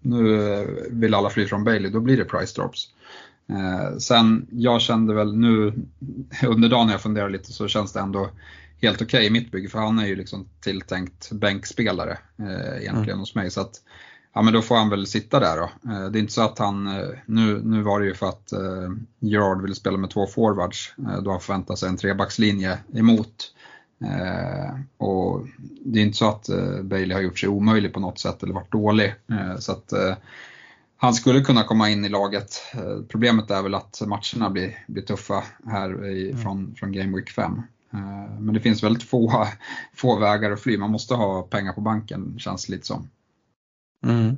nu vill alla fly från Bailey, då blir det price drops. Eh, sen, jag kände väl nu under dagen när jag funderade lite så känns det ändå helt okej okay i mitt bygge för han är ju liksom tilltänkt bänkspelare eh, egentligen mm. hos mig. Så att, ja men då får han väl sitta där då. Eh, det är inte så att han, eh, nu, nu var det ju för att eh, Gerard ville spela med två forwards, då han förväntar sig en trebackslinje emot. och det är inte så att Bailey har gjort sig omöjlig på något sätt eller varit dålig. så att han skulle kunna komma in i laget. Problemet är väl att matcherna blir, blir tuffa här i, mm. från, från Game Week 5. Men det finns väldigt få, få vägar att fly. Man måste ha pengar på banken känns det lite som. Mm.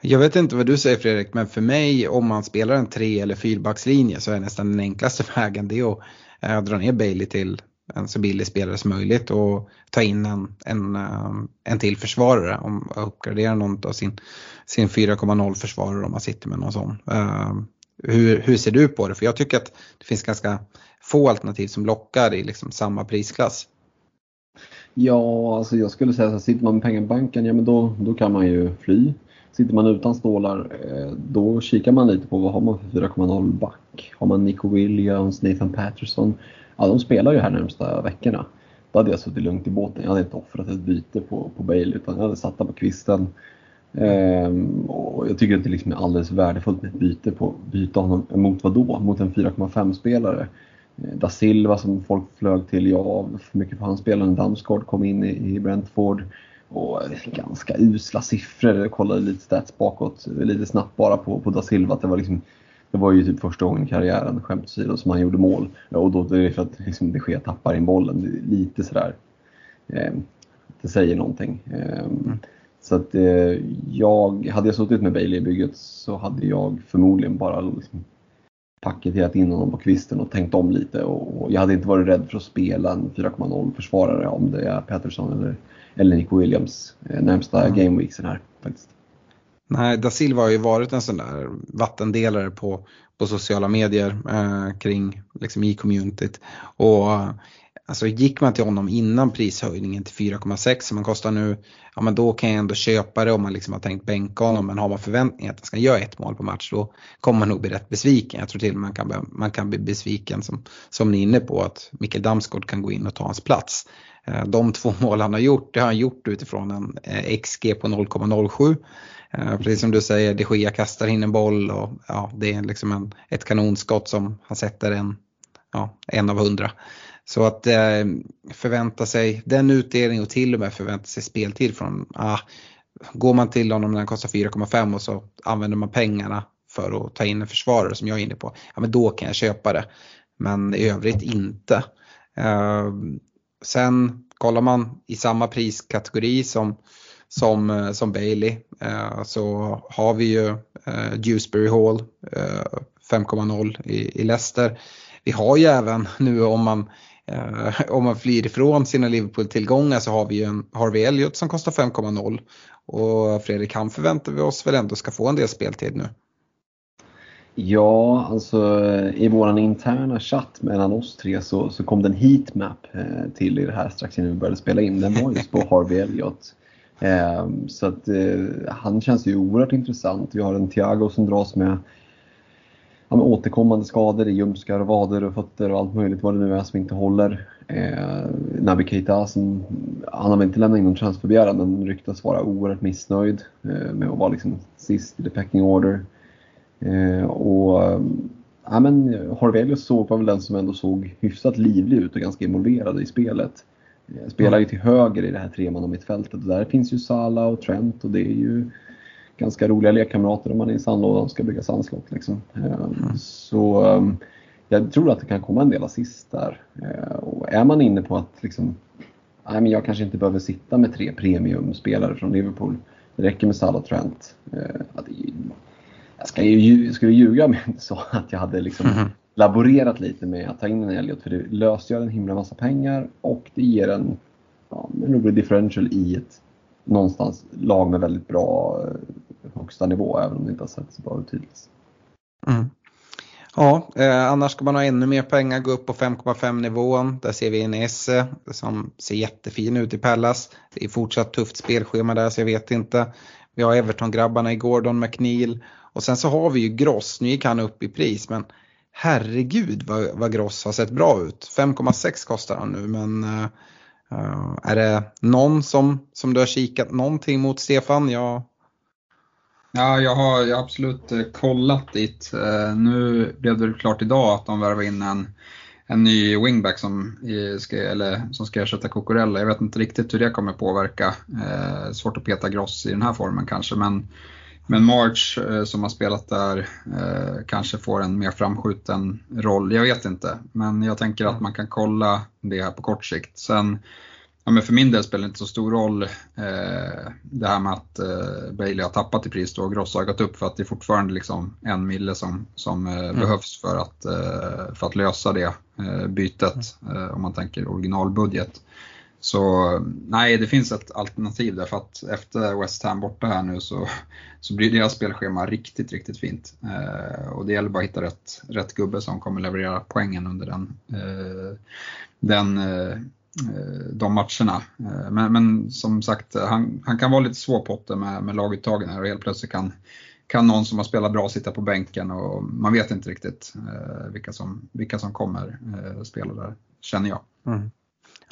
Jag vet inte vad du säger Fredrik, men för mig om man spelar en tre eller fyrbackslinje så är nästan den enklaste vägen det att äh, dra ner Bailey till en så billig spelare som möjligt och ta in en, en, um, en till försvarare om uppgradera någon av sin, sin 4,0 försvarare om man sitter med någon sån. Uh, hur, hur ser du på det? För jag tycker att det finns ganska få alternativ som lockar i liksom samma prisklass. Ja, alltså jag skulle säga så här, sitter man med pengar i banken, ja men då, då kan man ju fly. Sitter man utan stålar, eh, då kikar man lite på vad har man för 4,0 back. Har man Nico Williams, Nathan Patterson? Ja, de spelar ju här närmsta veckorna. Då hade jag suttit lugnt i båten. Jag hade inte offrat ett byte på, på Bale utan jag hade satt på kvisten. Ehm, och jag tycker att det liksom är alldeles värdefullt med ett byte på byta honom mot vad då? Mot en 4,5 spelare. Ehm, da Silva som folk flög till, ja, för mycket för han spelade. Damsgaard kom in i, i Brentford. Och eh, ganska usla siffror. Jag kollade lite stats bakåt, lite snabbt bara på, på da Silva. att Det var, liksom, det var ju typ första gången i karriären, skämt åsido, som han gjorde mål. Och då är det för att liksom, de Gea tappar in bollen. Lite sådär, eh, det säger någonting. Eh, mm. Så att eh, jag, hade jag suttit med Bailey i bygget så hade jag förmodligen bara liksom, paketerat in honom på kvisten och tänkt om lite. Och jag hade inte varit rädd för att spela en 4,0 försvarare om det är Patterson eller, eller Nico Williams eh, närmsta mm. gameweeksen här. Faktiskt. Nej, da Silva har ju varit en sån där vattendelare på, på sociala medier eh, kring liksom i communityt. Och Alltså gick man till honom innan prishöjningen till 4,6 som han kostar nu, ja men då kan jag ändå köpa det om man liksom har tänkt bänka honom. Men har man förväntningar att han ska göra ett mål på match då kommer man nog bli rätt besviken. Jag tror till och med man kan, man kan bli besviken som, som ni är inne på att Mikael Damsgaard kan gå in och ta hans plats. Eh, de två mål han har gjort, det har han gjort utifrån en eh, XG på 0,07. Eh, precis som du säger, de Gia kastar in en boll och ja, det är liksom en, ett kanonskott som han sätter en, ja, en av hundra. Så att eh, förvänta sig den utdelningen och till och med förvänta sig speltid från, ah, går man till honom när han kostar 4,5 och så använder man pengarna för att ta in en försvarare som jag är inne på, ja men då kan jag köpa det. Men i övrigt inte. Eh, sen kollar man i samma priskategori som, som, eh, som Bailey eh, så har vi ju eh, Dewsbury Hall eh, 5,0 i, i Leicester. Vi har ju även nu om man Eh, om man flyr ifrån sina Liverpool-tillgångar så har vi ju en Harvey Elliott som kostar 5,0 och Fredrik han förväntar vi oss väl ändå ska få en del speltid nu. Ja, alltså i våran interna chatt mellan oss tre så, så kom det en heatmap eh, till i det här strax innan vi började spela in. Den var just på Harvey Elliott. Eh, så att eh, han känns ju oerhört intressant. Vi har en Thiago som dras med ja, återkommande skador i ljumskar, vader och fötter och allt möjligt vad det nu är som inte håller. Eh, Naby Keita, som, han har väl inte lämnat in någon transferbegäran men ryktas vara oerhört missnöjd eh, med att vara liksom sist i the pecking order. Eh, och ja, men Harvelius såg var väl den som ändå såg hyfsat livlig ut och ganska involverad i spelet. Eh, spelar ju till höger i det här tremannamittfältet och där finns ju Sala och Trent och det är ju ganska roliga lekkamrater om man är i sandlådan och ska bygga sandslott. Liksom. Mm. Så ehm, jag tror att det kan komma en del assist där. Eh, och är man inne på att liksom, nej, men jag kanske inte behöver sitta med tre premiumspelare från Liverpool. Det räcker med Salah Trent. Eh, att, jag ska ju, skulle ljuga om jag inte sa att jag hade liksom mm. laborerat lite med att ta in en Elliot för det lösgör en himla massa pengar och det ger en, ja, en rolig differential i ett någonstans lag med väldigt bra högsta nivå även om det inte har sett så bra ut hittills. Mm. Ja, eh, annars ska man ha ännu mer pengar, gå upp på 5,5 nivån. Där ser vi en Esse som ser jättefin ut i Pallas. Det är fortsatt tufft spelschema där så jag vet inte. Vi har Everton-grabbarna i Gordon McNeil och sen så har vi ju Gross, nu gick han upp i pris men herregud vad, vad Gross har sett bra ut. 5,6 kostar han nu men eh, Uh, är det någon som, som du har kikat någonting mot Stefan? Jag... Ja, jag har, jag har absolut eh, kollat dit. Eh, nu blev det klart idag att de värvar in en, en ny wingback som ska, eller, som ska ersätta Cucurella. Jag vet inte riktigt hur det kommer påverka. Eh, svårt att peta Gross i den här formen kanske, men men March som har spelat där kanske får en mer framskjuten roll. Jag vet inte, men jag tänker att man kan kolla det här på kort sikt. Sen, ja, men för min del spelar det inte så stor roll eh, det här med att eh, Bailey har tappat i pris och Gross har gått upp för att det är fortfarande liksom en mille som, som eh, mm. behövs för att, eh, för att lösa det bytet om man tänker originalbudget. Så nej, det finns ett alternativ där för att efter West Ham borta här nu så, så blir deras spelschema riktigt, riktigt fint. Eh, och det gäller bara att hitta rätt, rätt gubbe som kommer leverera poängen under den, eh, den, eh, Eh, de matcherna. Eh, men, men, som sagt, han, han kan vara lite svår med, med laguttagen här och helt plötsligt kan, kan någon som har spelat bra sitta på bänken och man vet inte riktigt eh, vilka, som, vilka som kommer spela där, känner jag. Mm.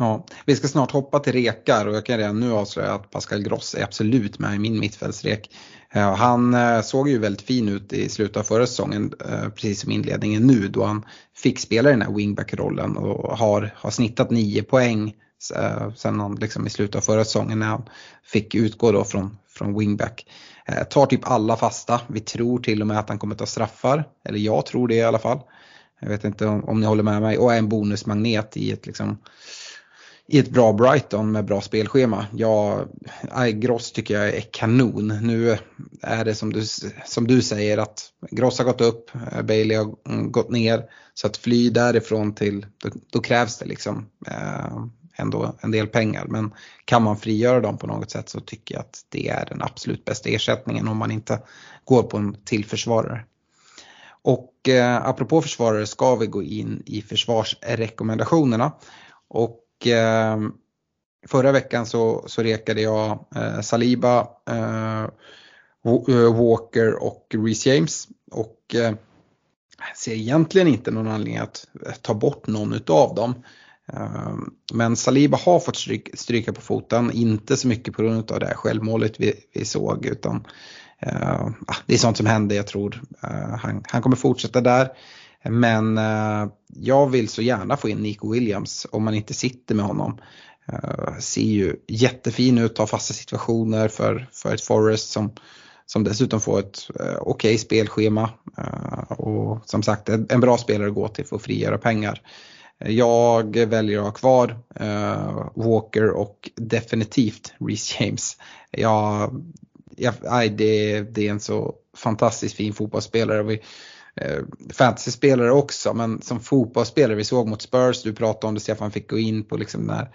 Ja, vi ska snart hoppa till rekar och jag kan redan nu avslöja att Pascal Gross är absolut med i min mittfältsrek. Eh, han eh, såg ju väldigt fin ut i slutet av förra säsongen, eh, precis som inledningen nu då han fick spela den här wingback-rollen och har, har snittat 9 poäng sen han liksom i slutet av förra säsongen när han fick utgå då från, från wingback. Tar typ alla fasta, vi tror till och med att han kommer ta straffar, eller jag tror det i alla fall. Jag vet inte om, om ni håller med mig och är en bonusmagnet i ett liksom i ett bra Brighton med bra spelschema. Ja, Gross tycker jag är kanon. Nu är det som du, som du säger att Gross har gått upp, Bailey har gått ner. Så att fly därifrån till, då, då krävs det liksom eh, ändå en del pengar. Men kan man frigöra dem på något sätt så tycker jag att det är den absolut bästa ersättningen om man inte går på en till försvarare. Och eh, apropå försvarare ska vi gå in i försvarsrekommendationerna. Och eh, förra veckan så, så rekade jag eh, Saliba, eh, eh Walker och Reece James. Och eh, ser egentligen inte någon anledning att eh, ta bort någon utav dem. Eh, men Saliba har fått stryk, stryka på foten, inte så mycket på grund av det här självmålet vi, vi såg utan eh, ah, det är sånt som händer, jag tror han, han kommer fortsätta där. Men eh, jag vill så gärna få in Nico Williams om man inte sitter med honom. Eh, ser ju jättefin ut, har fasta situationer för, för ett Forest som, som dessutom får ett eh, okej okay spelschema. Eh, och som sagt en bra spelare att gå till för att frigöra pengar. Eh, jag väljer att ha kvar eh, Walker och definitivt Reece James. Jag, jag, nej, det, det är en så fantastiskt fin fotbollsspelare. Vi, Eh, fantasyspelare också, men som fotbollsspelare, vi såg mot Spurs, du pratade om det, Stefan fick gå in på liksom den här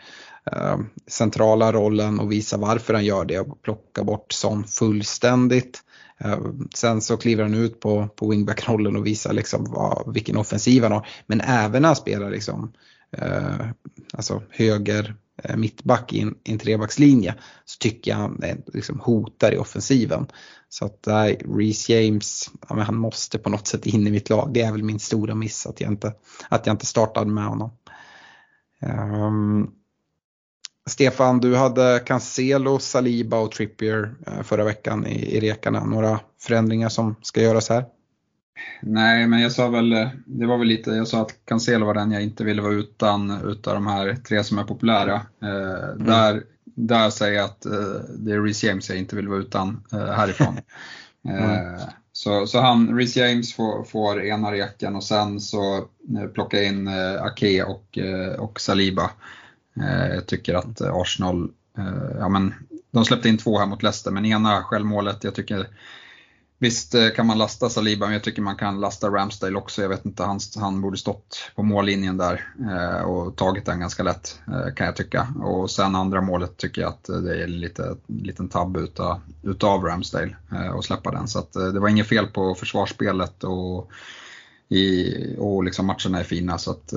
eh, centrala rollen och visa varför han gör det och plocka bort sån fullständigt. Eh, sen så kliver han ut på, på wingback-rollen och visar liksom vad, vilken offensiv han har. Men även när han spelar liksom, eh, alltså höger Eh, mittback i en, i en trebackslinje så tycker jag han liksom hotar i offensiven. Så att nej, Reece James, ja, men han måste på något sätt in i mitt lag. Det är väl min stora miss att jag inte, att jag inte startade med honom. Um, Stefan, du hade Cancelo, Saliba och Trippier eh, förra veckan i, i rekarna. Några förändringar som ska göras här? Nej, men jag sa väl, det var väl lite, jag sa att Cancelo var den jag inte ville vara utan utav de här tre som är populära. Eh, mm. Där där säger jag att uh, det är Reece James jag inte vill vara utan uh, härifrån. mm. så, så han, Reece James får, får ena reken och sen så plocka in Ake och, och Saliba. jag tycker att Arsenal, ja men de släppte in två här mot Leicester men ena självmålet, jag tycker Visst eh, kan man lasta Saliba, men jag tycker man kan lasta Ramsdale också. Jag vet inte, han, han borde stått på mållinjen där eh, och tagit den ganska lätt eh, kan jag tycka. Och sen andra målet tycker jag att det är lite liten tabb utav, utav Ramsdale att släppa den. Så att, det var inget fel på försvarsspelet och, i, och liksom matcherna är fina. Så att,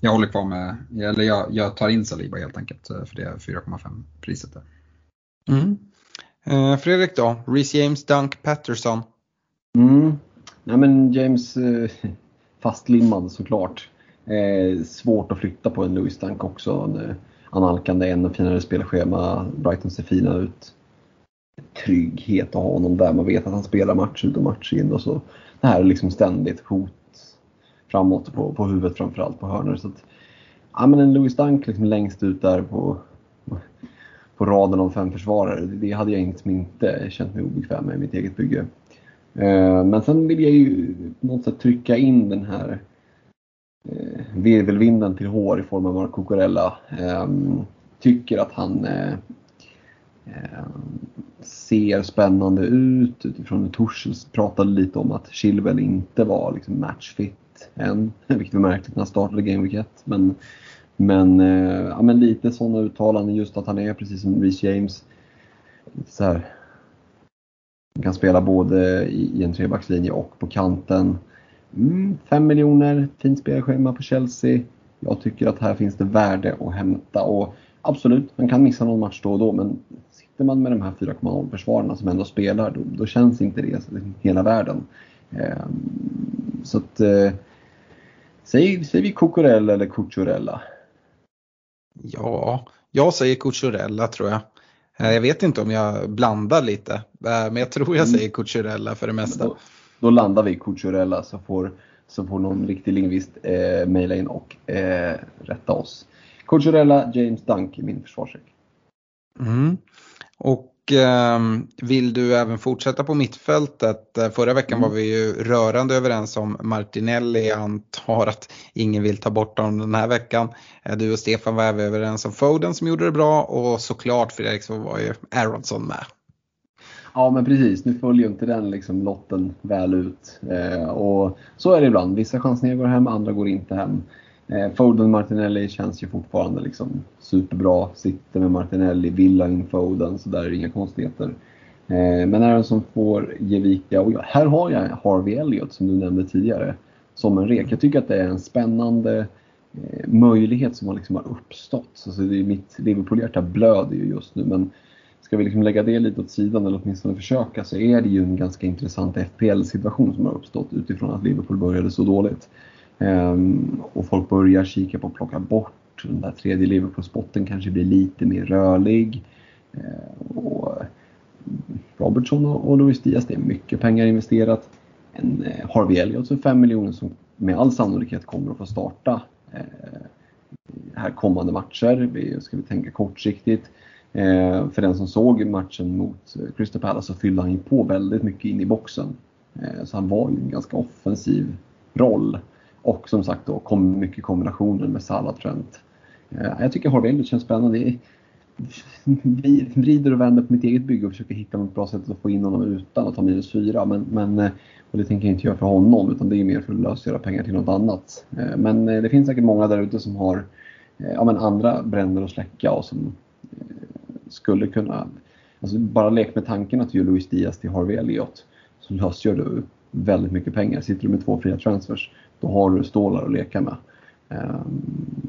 jag håller kvar med, eller jag, jag tar in Saliba helt enkelt för det är 4,5 priset där. Mm. Eh, Fredrik då? Reece James, Dunk, Patterson? Mm. Ja, men James eh, fastlimmad såklart. Eh, svårt att flytta på en Louis Dunk också. En, eh, analkande, ännu finare spelschema. Brighton ser fina ut. trygghet att ha honom där. Man vet att han spelar match ut och match in och så. Det här är liksom ständigt hot framåt på, på huvudet framförallt på hörnor. Så att, ja, men en Louis Dunk liksom längst ut där på, på raden av fem försvarare, det hade jag inte, inte känt mig obekväm med i mitt eget bygge. Eh, men sen vill jag ju på något sätt trycka in den här eh, virvelvinden till hår i form av Marco Corella. Ehm, tycker att han eh, ehm, ser spännande ut utifrån hur Torshäll pratade lite om att Chilwell inte var liksom matchfit än, vilket var märkligt när han startade Game Week 1. Men, men, eh, ja, men lite sådana uttalanden, just att han är precis som Reece James. Så här, han kan spela både i, en trebackslinje och på kanten. Mm, miljoner, fint spelschema på Chelsea. Jag tycker att här finns det värde att hämta och absolut, man kan missa någon match då och då men sitter man med de här 4,0 försvararna som ändå spelar då, då, känns inte det hela världen. Eh, så att eh, säg, säger vi Cucurella eller Cucurella? Ja, jag säger Cucurella tror jag. Eh, jag vet inte om jag blandar lite, eh, men jag tror jag mm. säger Cucurella för det mesta. Då, då landar vi Cucurella så får, så får någon riktig lingvist eh, mejla in och eh, rätta oss. Cucurella, James Dunk i min försvarsräck. Mm. Och vill du även fortsätta på mittfältet? Eh, förra veckan mm. var vi ju rörande överens om Martinelli. Jag antar att ingen vill ta bort honom den här veckan. Eh, du och Stefan var även överens om Foden som gjorde det bra och såklart Fredrik så var ju Aronson med. Ja men precis, nu följer ju inte den liksom lotten väl ut. Eh, och så är det ibland, vissa chansningar går hem, andra går inte hem. Eh, Foden Martinelli känns ju fortfarande liksom superbra. Sitter med Martinelli, vill ha in Foden, så där är det inga konstigheter. Eh, men är det som får ge vika, och här har jag Harvey Elliott som du nämnde tidigare, som en rek. Jag tycker att det är en spännande eh, möjlighet som har, liksom har uppstått. Alltså det är mitt Liverpool-hjärta blöder ju just nu, men ska vi liksom lägga det lite åt sidan eller åtminstone försöka så är det ju en ganska intressant FPL-situation som har uppstått utifrån att Liverpool började så dåligt. Ehm, och folk börjar kika på att plocka bort den där tredje Liverpool-spotten kanske blir lite mer rörlig. Ehm, och Robertson och, Luis Diaz, det är mycket pengar investerat. En eh, Harvey Elliott som 5 miljoner som med all sannolikhet kommer att få starta eh, här kommande matcher. Vi, ska vi tänka kortsiktigt. Ehm, för den som såg matchen mot eh, Crystal Palace så fyllde han ju på väldigt mycket in i boxen. Så han var ju en ganska offensiv roll. Och som sagt då kom mycket kombinationer med Salah Trent. Eh, jag tycker Harvey Elliott känns spännande. Vi vrider och vänder på mitt eget bygge och försöker hitta något bra sätt att få in honom utan att ha minus fyra. Men, men, eh, och det tänker jag inte göra för honom utan det är mer för att lösgöra pengar till något annat. Eh, men det finns säkert många där ute som har ja, men andra bränder att släcka och som skulle kunna... Alltså bara lek med tanken att du gör Luis Diaz till Harvey Elliot så lösgör du väldigt mycket pengar. Sitter du med två fria transfers då har du stålar att leka med. Ehm,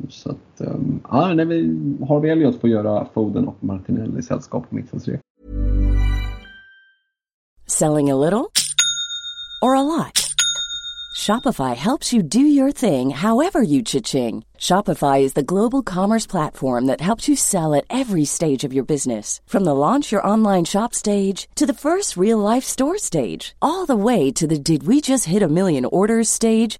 så att, ehm, ja, när vi har väl Elliot får göra Foden och Martinelli sällskap på mittfältsrek. Selling a little or a lot? Shopify helps you do your thing however you cha-ching. Shopify is the global commerce platform that helps you sell at every stage of your business. From the launch your online shop stage to the first real life store stage, all the way to the did we just hit a million orders stage.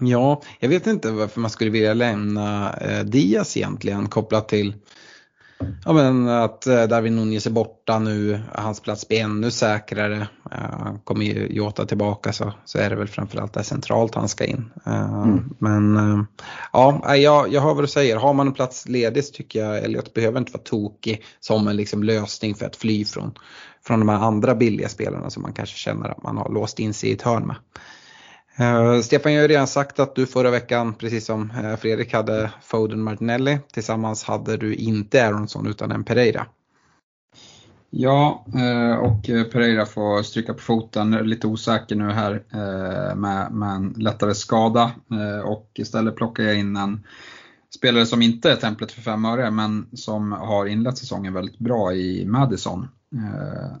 Ja, jag vet inte varför man skulle vilja lämna eh, Diaz egentligen kopplat till Ja men att eh, Darwin Nunez är borta nu, hans plats blir ännu säkrare. Uh, kommer ju Jota tillbaka så, så är det väl framförallt där centralt han ska in. Uh, mm. Men uh, ja, jag, jag hör vad du säger. Har man en plats ledig så tycker jag Elliot behöver inte vara tokig som en liksom lösning för att fly från, från de här andra billiga spelarna som man kanske känner att man har låst in sig i ett hörn med. Uh, Stefan, jag har ju redan sagt att du förra veckan, precis som uh, Fredrik hade Foden Martinelli. Tillsammans hade du inte Aronsson utan en Pereira. Ja, uh, och Pereira får stryka på foten. Lite osäker nu här med, med en lättare skada. Och istället plockar jag in en spelare som inte är templet för fem öre men som har inlett säsongen väldigt bra i Madison.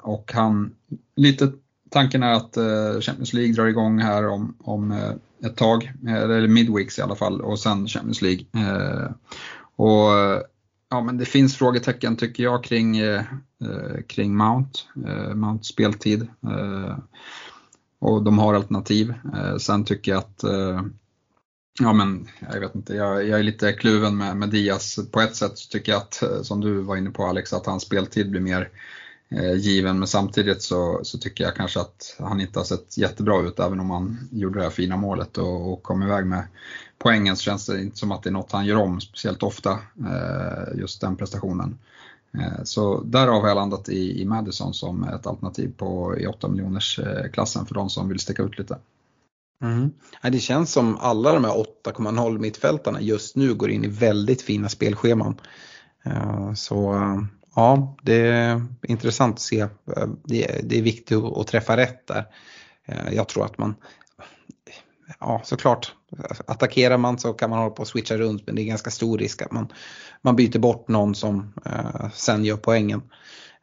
Och han, lite tanken är att eh, Champions League drar igång här om, om eh, ett tag, eh, eller midweeks i alla fall, och sen Champions League. Eh, och ja, men det finns frågetecken tycker jag kring, eh, eh, kring Mount, Mounts speltid. Och de har alternativ. Sen tycker jag att Ja men jag vet inte, jag, jag är lite kluven med, med Diaz. På ett sätt så tycker jag att, som du var inne på Alex, att hans speltid blir mer eh, Eh, given. Men samtidigt så, så, tycker jag kanske att han inte har sett jättebra ut även om han gjorde det här fina målet och, och kom iväg med poängen så känns det inte som att det är något han gör om speciellt ofta, eh, just den prestationen. Eh, så därav har jag landat i, i Madison som ett alternativ på i 8 miljoners eh, klassen för de som vill sticka ut lite. Mm. Det känns som alla de här 8,0 mittfältarna just nu går in i väldigt fina spelscheman. Eh, så eh, ja, det är intressant att se. Det är viktigt att träffa rätt där. Eh, jag tror att man, ja såklart, attackerar man så kan man hålla på och switcha runt men det är ganska stor risk att man, man byter bort någon som eh, sen gör poängen.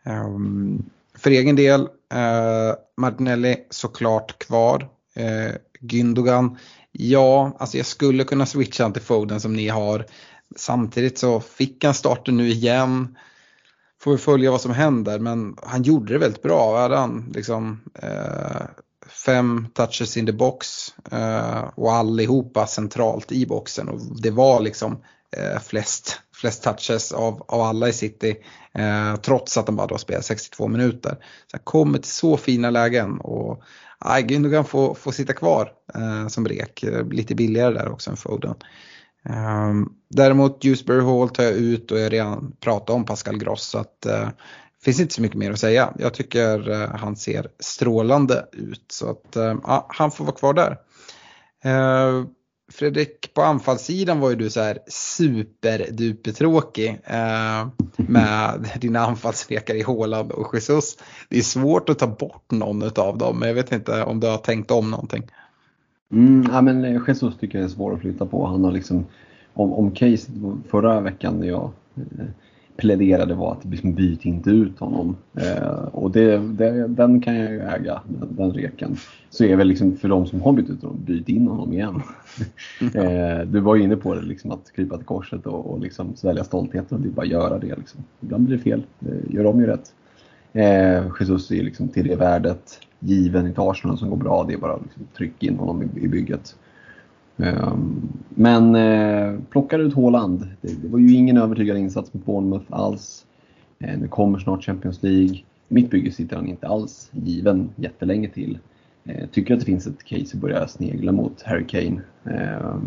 Um, för egen del, eh, Martinelli såklart kvar. Eh, Gündogan, ja, alltså jag skulle kunna switcha till Foden som ni har. Samtidigt så fick han starten nu igen får vi följa vad som händer men han gjorde det väldigt bra. Hade han liksom eh, fem touches in the box eh, och allihopa centralt i boxen och det var liksom eh, flest, flest touches av, av alla i City eh, trots att de bara då spelar 62 minuter. Så han kommer till så fina lägen och Gündogan får, får sitta kvar eh, som rek, eh, lite billigare där också än Foden. Um, däremot Dewsbury Hall tar jag ut och jag har redan pratat om Pascal Gross så att uh, finns inte så mycket mer att säga. Jag tycker uh, han ser strålande ut så att uh, han får vara kvar där. Ehm, Fredrik, på anfallssidan var ju du så här superdupertråkig eh, med dina anfallsrekar i Håland och Jesus. Det är svårt att ta bort någon av dem men jag vet inte om du har tänkt om någonting. Mm, ja, men eh, Jesus tycker jag är svår att flytta på. Han har liksom, om, om case förra veckan när jag eh, pläderade var att liksom byt inte ut honom. Eh, och det, det, den kan jag ju äga, den, den, reken. Så är väl liksom för de som har bytt ut honom, byt in honom igen. eh, du var ju inne på det, liksom att krypa till korset och, och liksom svälja stoltheten. Det är bara att göra det. Liksom. Ibland blir det fel, det gör de ju rätt. Eh, Jesus är liksom till det värdet given i Arsenal som går bra. Det är bara att liksom trycka in honom i, i bygget. Eh, men eh, plockar ut Håland. Det, det, var ju ingen övertygande insats mot Bournemouth alls. Eh, nu kommer snart Champions League. Mitt bygge sitter han inte alls given jättelänge till. Eh, tycker att det finns ett case att börja snegla mot Harry Kane. Eh,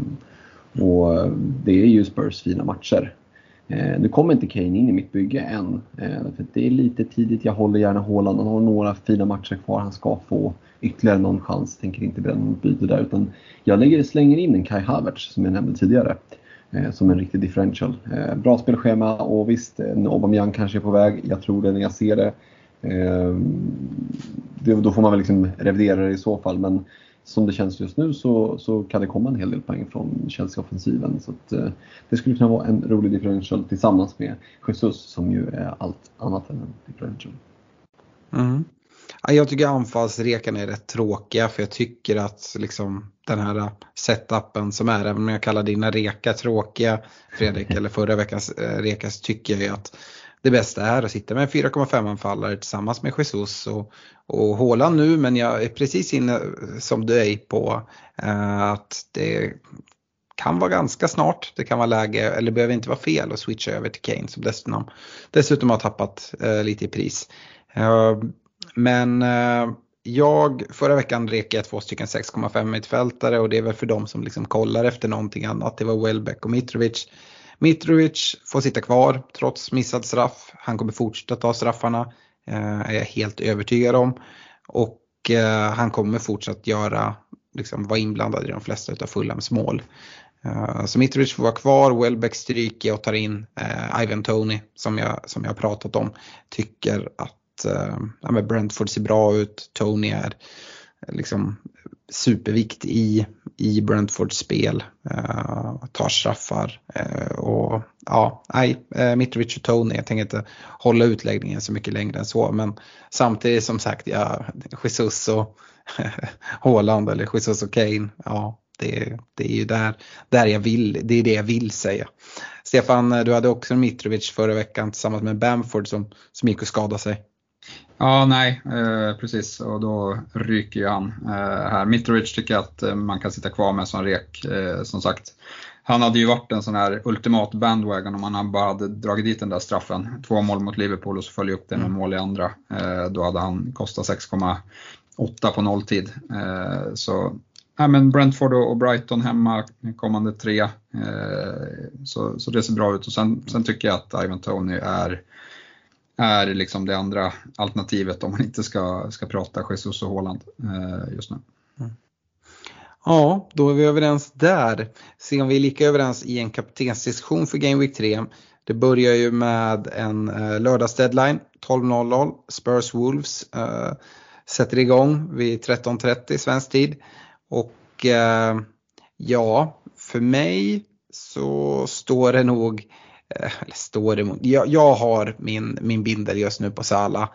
och det är ju Spurs fina matcher. Eh, nu kommer inte Kane in i mitt bygge än. Eh, för det är lite tidigt. Jag håller gärna Haaland. Han har några fina matcher kvar. Han ska få ytterligare någon chans. Tänker inte bränna något byte där. Utan jag lägger, slänger in en Kai Havertz som jag nämnde tidigare. Eh, som en riktig differential. Eh, bra spelschema och visst, en Aubameyang kanske är på väg. Jag tror det när jag ser det. Eh, det då får man väl liksom revidera det i så fall. Men som det känns just nu så, så kan det komma en hel del poäng från Chelsea-offensiven. Så att, eh, det skulle kunna vara en rolig differential tillsammans med Jesus som ju är allt annat än en differential. Mm. Jag tycker anfallsrekarna är rätt tråkiga för jag tycker att liksom den här setupen som är, även om jag kallar dina rekar tråkiga Fredrik, eller förra veckans eh, rekar så tycker jag ju att det bästa är att sitta med en 4,5 anfallare tillsammans med Jesus och, och Håland nu men jag är precis inne som du är på eh, att det kan vara ganska snart. Det kan vara läge, eller behöver inte vara fel att switcha över till Kane som dessutom, dessutom har tappat eh, lite i pris. Eh, men eh, jag, förra veckan rekade jag två stycken 6,5 mittfältare och det är väl för dem som liksom kollar efter någonting annat. Det var Welbeck och Mitrovic. Mitrovic får sitta kvar trots missad straff. Han kommer fortsätta ta straffarna, eh, är jag helt övertygad om. Och eh, han kommer fortsatt göra, liksom vara inblandad i de flesta av Fulhams mål. Eh, så Mitrovic får vara kvar, Welbeck stryker och tar in Ivan Tony som jag, som jag pratat om. Tycker att ja, Brentford ser bra ut, Tony är liksom supervikt i, i Brentfords spel. Uh, tar straffar uh, och ja, nej, eh, uh, Mitrovic och Tony, jag tänker inte hålla utläggningen så mycket längre än så. Men samtidigt som sagt, ja, Jesus och Haaland eller Jesus och Kane, ja, det, det är ju där, där jag vill, det är det jag vill säga. Stefan, du hade också Mitrovic förra veckan tillsammans med Bamford som, som gick och skadade sig. Ja, nej, eh, precis. Och då ryker ju han eh, här. Mitrovic tycker jag att eh, man kan sitta kvar med som rek, eh, som sagt. Han hade ju varit en sån här ultimat bandwagon om han bara hade dragit dit den där straffen. Två mål mot Liverpool och så följer upp det med mm. mål i andra. Då hade han kostat 6,8 på nolltid. Så ja, men Brentford och Brighton hemma kommande tre. så, så det ser bra ut. Och sen, sen tycker jag att Ivan Tony är är liksom det andra alternativet om man inte ska, ska prata Jesus och Håland eh, just nu. Mm. Ja, då är vi överens där. Se om vi är lika överens i en kaptensdiskussion för Game Week 3. Det börjar ju med en eh, lördagsdeadline 12.00. Spurs Wolves eh, sätter igång vid 13.30 svensk tid. Och eh, ja, för mig så står det nog Eh, Eh, eller står emot. Jag, jag har min, min bindel just nu på Sala.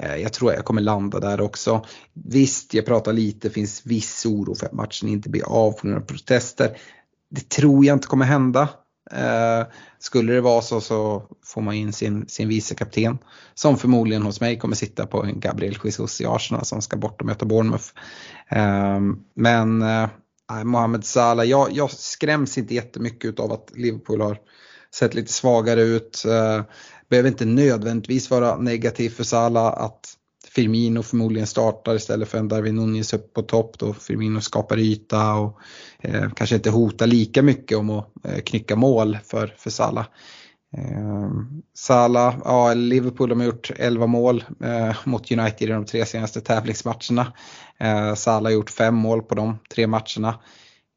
Eh, jag tror jag kommer landa där också. Visst, jag pratar lite, finns viss oro för att matchen inte blir av på grund av protester. Det tror jag inte kommer hända. Eh, skulle det vara så så får man in sin, sin vice kapten som förmodligen hos mig kommer sitta på en Gabriel Jesus i Arsenal som ska bort och möta Bournemouth. Ehm, men eh, Mohamed Salah, jag, jag skräms inte jättemycket av att Liverpool har sett lite svagare ut. Eh, behöver inte nödvändigtvis vara negativ för Salah att Firmino förmodligen startar istället för en Darwin Nunez upp på topp då Firmino skapar yta och eh, kanske inte hotar lika mycket om att eh, knycka mål för, för Salah. Eh, Salah, ja Liverpool de har gjort 11 mål eh, mot United i de tre senaste tävlingsmatcherna. Eh, Salah har gjort 5 mål på de tre matcherna.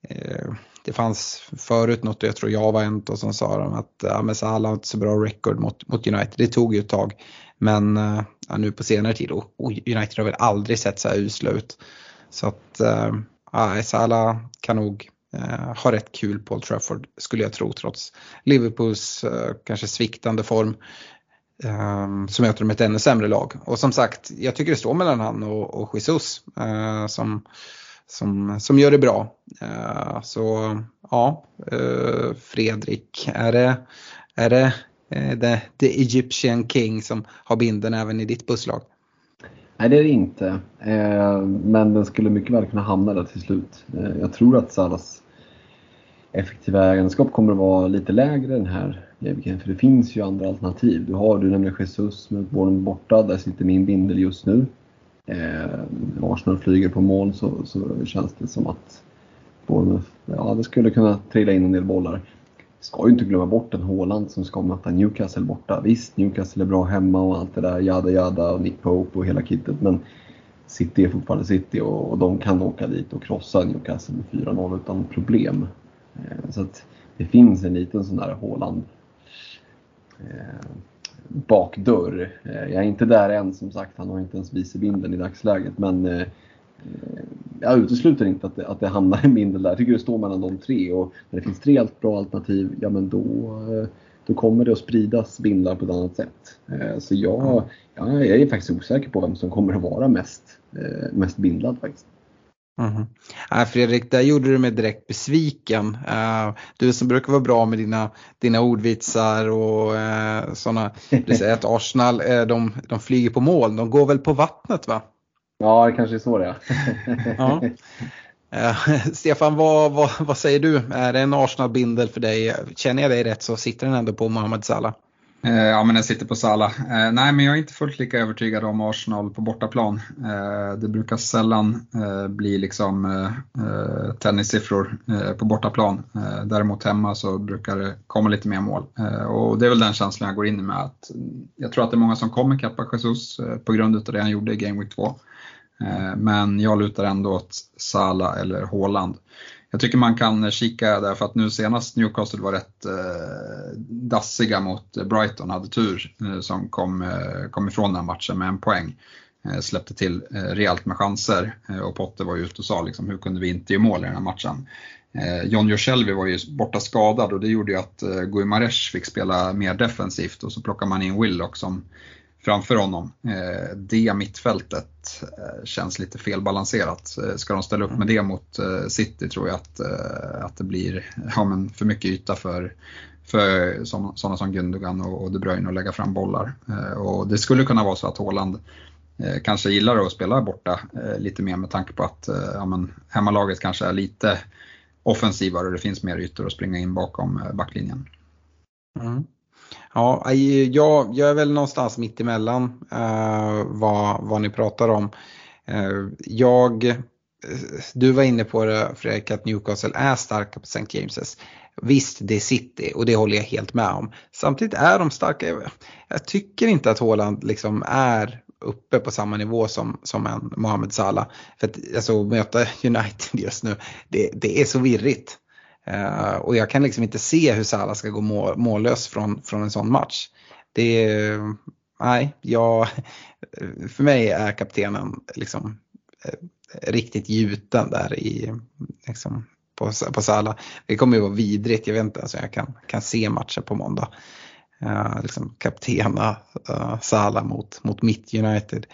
Eh, det fanns förut något, jag tror jag var en och som sa de att ja, men Salah har inte så bra record mot, mot United. Det tog ju ett tag. Men eh, ja, nu på senare tid, och, och United har väl aldrig sett så här usla ut. Så att eh, ja, Salah kan nog äh, ha rätt kul på Old Trafford skulle jag tro trots Liverpools kanske sviktande form. Um, så möter de ett ännu sämre lag. Och som sagt, jag tycker det står mellan han och, och Jesus. Som som, som gör det bra. Uh, så ja, uh, Fredrik, är det, är det uh, the, the Egyptian King som har binden även i ditt busslag? Nej, det är det inte. Men den skulle mycket väl kunna hamna där till slut. Jag tror att Salas effektiva egenskap kommer att vara lite lägre den här gameweeken. För det finns ju andra alternativ. Du har du nämligen Jesus med Bournemouth borta. Där sitter min bindel just nu eh, Arsenal flyger på mål så, så känns det som att Bournemouth, ja det skulle kunna trilla in en del bollar. Ska ju inte glömma bort en Håland som ska möta Newcastle borta. Visst, Newcastle är bra hemma och allt det där, jada jada och Nick Pope och hela kittet. Men City är fortfarande City och, och de kan åka dit och krossa Newcastle med 4-0 utan problem. Eh, så att det finns en liten sån där Håland eh, bakdörr. Eh, jag är inte där än som sagt, han har inte ens vicebinden i dagsläget. Men eh, jag utesluter inte att det, att det hamnar en bindel där. Jag tycker det står mellan de tre och när det finns tre bra alternativ, ja men då, eh, då kommer det att spridas bindlar på ett annat sätt. Så jag, jag är faktiskt osäker på vem som kommer att vara mest, mest bindlad faktiskt. Mm. Äh, Fredrik, där gjorde du mig direkt besviken. Uh, du som brukar vara bra med dina, dina ordvitsar och uh, sådana. att Arsenal, uh, de, de flyger på mål, de går väl på vattnet va? Ja, det kanske är så det ja. Eh, Stefan, vad, vad, vad säger du? Är det en Arsenal-bindel för dig? Känner jag dig rätt så sitter den ändå på Mohamed Salah. Eh, ja, men den sitter på Sala. Eh, nej, men jag är inte fullt lika övertygad om Arsenal på bortaplan. Eh, det brukar sällan bli liksom tennissiffror på bortaplan. däremot hemma så brukar det komma lite mer mål. och det är väl den känslan jag går in med. Att mm, jag tror att det är många som kommer kappa Jesus på grund av det han gjorde i Game Week 2. men jag lutar ändå åt Sala eller Haaland. Jag tycker man kan kika där för att nu senast Newcastle var rätt eh, dassiga mot Brighton, hade tur eh, som kom, eh, kom ifrån den matchen med en poäng. Eh, släppte till eh, rejält med chanser eh, och Potter var ju ute och sa liksom, hur kunde vi inte göra mål i den här matchen. Eh, John Joselvi var ju borta skadad och det gjorde ju att eh, fick spela mer defensivt och så plockar man in Willock som framför honom. Eh, det mittfältet eh, känns lite felbalanserat. Eh, ska de ställa upp med det mot City tror jag att, att det blir ja, men för mycket yta för, för sådana som Gundogan och De Bruyne att lägga fram bollar. Och det skulle kunna vara så att Haaland kanske gillar att spela borta lite mer med tanke på att ja, men, hemmalaget kanske är lite offensivare och det finns mer ytor att springa in bakom backlinjen. Mm. Ja, jag, jag är väl någonstans mitt emellan uh, eh, vad, vad ni pratar om. Uh, jag, eh, du var inne på det Fredrik att Newcastle är starka på St. James's. Visst, det är City och det håller jag helt med om. Samtidigt är de starka. Jag tycker inte att Haaland liksom är uppe på samma nivå som, som en Mohamed Salah. För att alltså, möta United just nu, det, det är så virrigt. Uh, och jag kan liksom inte se hur Salah ska gå mål, mållös från, från en sån match. Det är, nej, jag, eh, för mig är kaptenen liksom eh, riktigt gjuten där i, liksom, på, på Salah. Det kommer ju vara vidrigt, jag vet inte, alltså jag kan, kan se matchen på måndag. Uh, liksom kaptena uh, Salah mot, mot mitt United.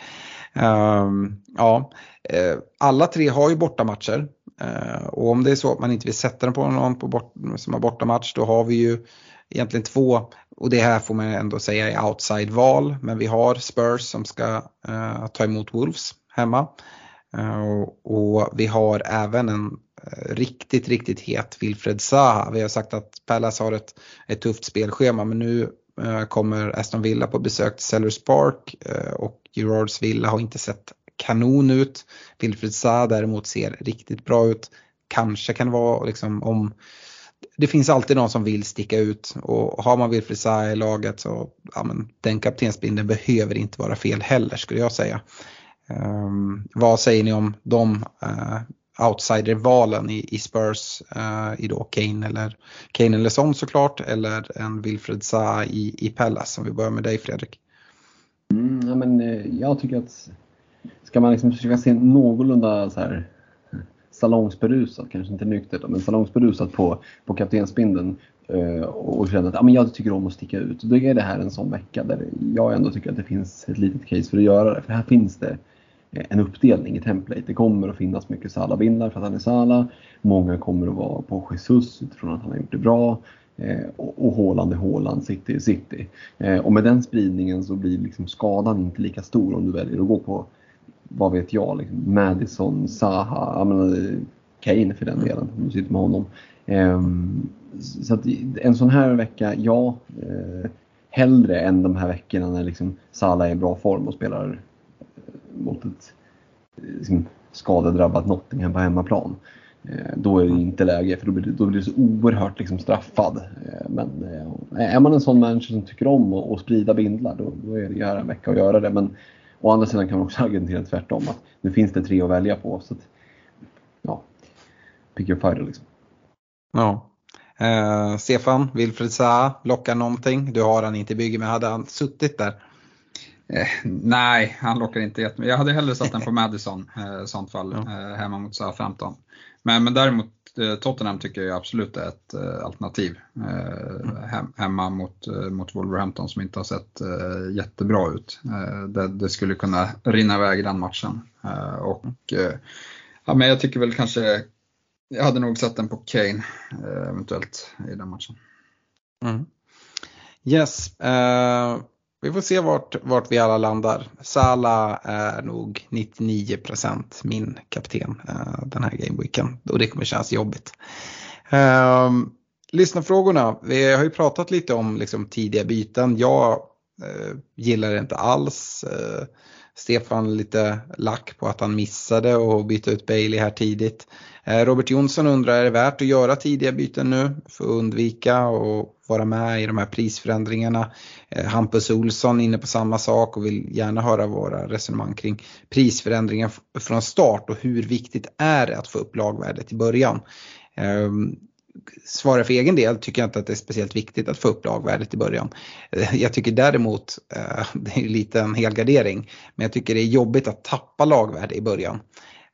Uh, ja, uh, alla tre har ju bortamatcher. Eh, och om det är så att man inte vill sätta den på någon på bort, som har bortamatch då har vi ju egentligen två, och det här får man ändå säga är outside-val, men vi har Spurs som ska eh, ta emot Wolves hemma. Eh, och vi har även en eh, riktigt, riktigt het Wilfred Zaha. Vi har sagt att Palace har ett, ett tufft spelschema men nu eh, kommer Aston Villa på besök till Sellers Park och Gerards Villa har inte sett kanon ut. Wilfred Zaha däremot ser riktigt bra ut. Kanske kan det vara liksom om det finns alltid någon som vill sticka ut och har man Wilfred Zaha i laget så ja, men, den kaptensbindeln behöver inte vara fel heller skulle jag säga. Um, vad säger ni om de uh, outsider-valen i, i Spurs uh, i då Kane eller, Kane eller Son såklart eller en Wilfred Zaha i, i Pallas om vi börjar med dig Fredrik. Mm, ja, men, eh, jag tycker att ska man liksom försöka se någorlunda så här salongsberusat, kanske inte nyktert, men salongsberusat på, på kaptensbindeln eh, och känna att ja, men jag tycker om att sticka ut. Då är det här en sån vecka där jag ändå tycker att det finns ett litet case för att göra det. För här finns det eh, en uppdelning i template. Det kommer att finnas mycket Sala-bindlar för att han är Sala. Många kommer att vara på Jesus utifrån att han har gjort det bra. Eh, och Håland är Håland, City är City. Och med den spridningen så blir liksom skadan inte lika stor om du väljer att gå på, vad vet jag, liksom Madison, Zaha, jag menar, Kane för den mm. delen, om du sitter med honom. Ehm, så att en sån här vecka, ja, eh, hellre än de här veckorna när liksom Salah är i bra form och spelar mot ett liksom, skadedrabbat Nottingham på hemmaplan. Eh, då är det inte läge för då blir, då blir det så oerhört liksom straffad. Eh, men eh, är man en sån människa som tycker om att, sprida bindlar då, då är det här en vecka att göra det. Men å andra sidan kan man också argumentera tvärtom att nu finns det tre att välja på. Så att, ja, pick your fighter liksom. Ja. Eh, Stefan, Wilfred Zaha lockar någonting? Du har han inte i bygget men hade han suttit där? Eh, nej, han lockar inte jättemycket. Jag hade hellre satt den på Madison eh, i sånt fall, ja. eh, hemma mot 15. Men, men däremot eh, Tottenham tycker jag absolut är ett uh, alternativ. Uh, hem, hemma mot, uh, mot Wolverhampton som inte har sett jättebra ut. Det, det, skulle kunna rinna iväg i den matchen. och, ja, men jag tycker väl kanske, jag hade nog satt den på Kane eventuellt i den matchen. Mm. Yes, vi får se vart, vart vi alla landar. Sala är nog 99% min kapten uh, den här gameweeken och det kommer kännas jobbigt. Ehm, uh, lyssnarfrågorna, vi har ju pratat lite om liksom, tidiga byten. Jag uh, gillar det inte alls. Uh, Stefan lite lack på att han missade och byta ut Bailey här tidigt. Eh, Robert Jonsson undrar, är det värt att göra tidiga byten nu för att undvika och vara med i de här prisförändringarna? Eh, Hampus Olsson inne på samma sak och vill gärna höra våra resonemang kring prisförändringar från start och hur viktigt är det att få upp lagvärdet i början? Ehm, Svarar för egen del tycker jag inte att det är speciellt viktigt att få upp lagvärdet i början. Eh, jag tycker däremot, eh, det är lite en helgardering, men jag tycker det är jobbigt att tappa lagvärde i början.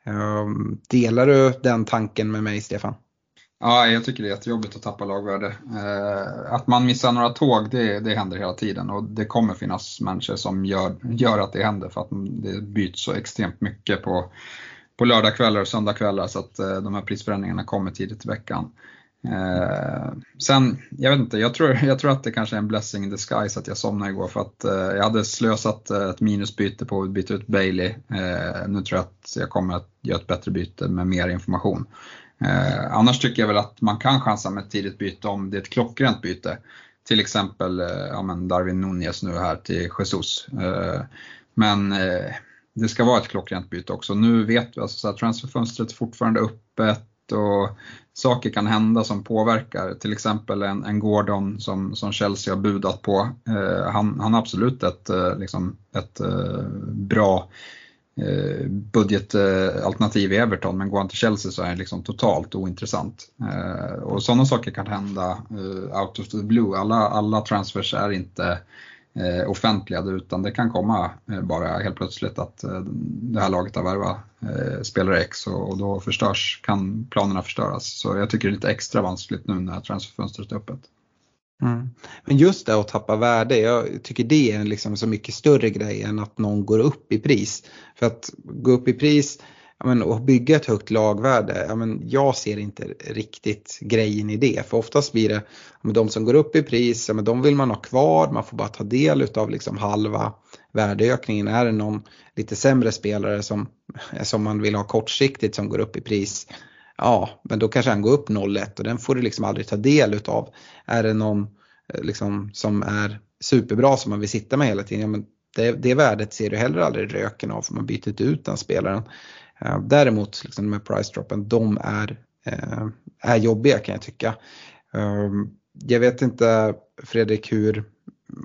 Ehm, delar du den tanken med mig Stefan? Ja, jag tycker det är jättejobbigt att tappa lagvärde. Eh, att man missar några tåg, det, det händer hela tiden och det kommer finnas människor som gör, gör att det händer för att det byts så extremt mycket på, på lördagskvällar och söndagskvällar så att de här prisförändringarna kommer tidigt i veckan. Eh, sen, jag vet inte, jag tror, jag tror att det kanske är en blessing in disguise att jag somnade igår för att eh, jag hade slösat eh, ett minusbyte på att byta ut Bailey. Eh, nu tror jag att jag kommer att göra ett bättre byte med mer information. Eh, annars tycker jag väl att man kan chansa med ett tidigt byte om det är ett klockrent byte. Till exempel eh, ja, men Darwin Nunez nu här till Jesus. Eh, men eh, det ska vara ett klockrent byte också. Nu vet vi, alltså, transferfönstret är fortfarande öppet och saker kan hända som påverkar. Till exempel en, en Gordon som, som Chelsea har budat på. Eh, han, han har absolut ett, eh, liksom ett eh, bra eh, budgetalternativ i Everton men går han till Chelsea så är han liksom totalt ointressant. Eh, och sådana saker kan hända eh, out of the blue. Alla, alla transfers är inte eh, offentliga utan det kan komma eh, bara helt plötsligt att eh, det här laget har värvat eh, spelare X och, och, då förstörs, kan planerna förstöras. Så jag tycker det är lite extra vanskligt nu när transferfönstret är öppet. Mm. Men just det att tappa värde, jag tycker det är en liksom så mycket större grej än att någon går upp i pris. För att gå upp i pris men, och bygga ett högt lagvärde, ja, men, jag ser inte riktigt grejen i det. För oftast blir det, men, de som går upp i pris, ja, men, de vill man ha kvar, man får bara ta del av liksom, halva värdeökningen. Är det någon lite sämre spelare som, som man vill ha kortsiktigt som går upp i pris, ja men då kanske han går upp 0,1 och den får du liksom aldrig ta del utav. Är det någon eh, liksom, som är superbra som man vill sitta med hela tiden, ja, men det, det värdet ser du heller aldrig röken av för man byter ut den spelaren. Eh, däremot liksom med price droppen, de är, eh, är jobbiga kan jag tycka. Jag vet inte Fredrik hur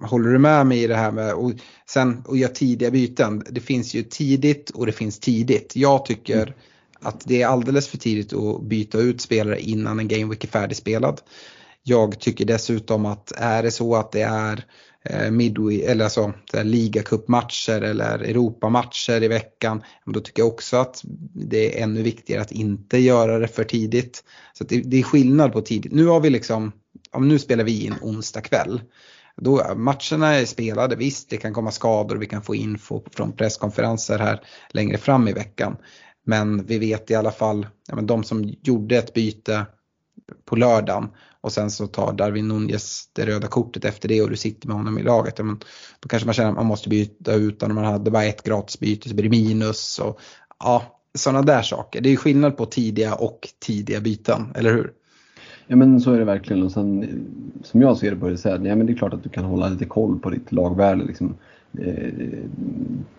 Håller du med mig i det här med och sen och göra tidiga byten? Det finns ju tidigt och det finns tidigt. Jag tycker mm. att det är alldeles för tidigt att byta ut spelare innan en Game Week är färdigspelad. Jag tycker dessutom att är det så att det är Eh, midway, eller alltså ligacupmatcher eller Europamatcher i veckan. Då tycker jag också att det är ännu viktigare att inte göra det för tidigt. Så det, det, är skillnad på tidigt. Nu har vi liksom, nu spelar vi in onsdag kväll. Då, matcherna är spelade, visst det kan komma skador, och vi kan få info från presskonferenser här längre fram i veckan. Men vi vet i alla fall, ja, men de som gjorde ett byte på lördagen och sen så tar Darwin Nunez det röda kortet efter det och du sitter med honom i laget. Men då kanske man känner att man måste byta ut honom. Man hade bara ett gratisbyte så blir det minus. Och, ja, sådana där saker. Det är skillnad på tidiga och tidiga byten, eller hur? Ja men så är det verkligen och sen eh, som jag ser det på det så här, ja, men det är klart att du kan hålla lite koll på ditt lagvärde. Liksom. Eh,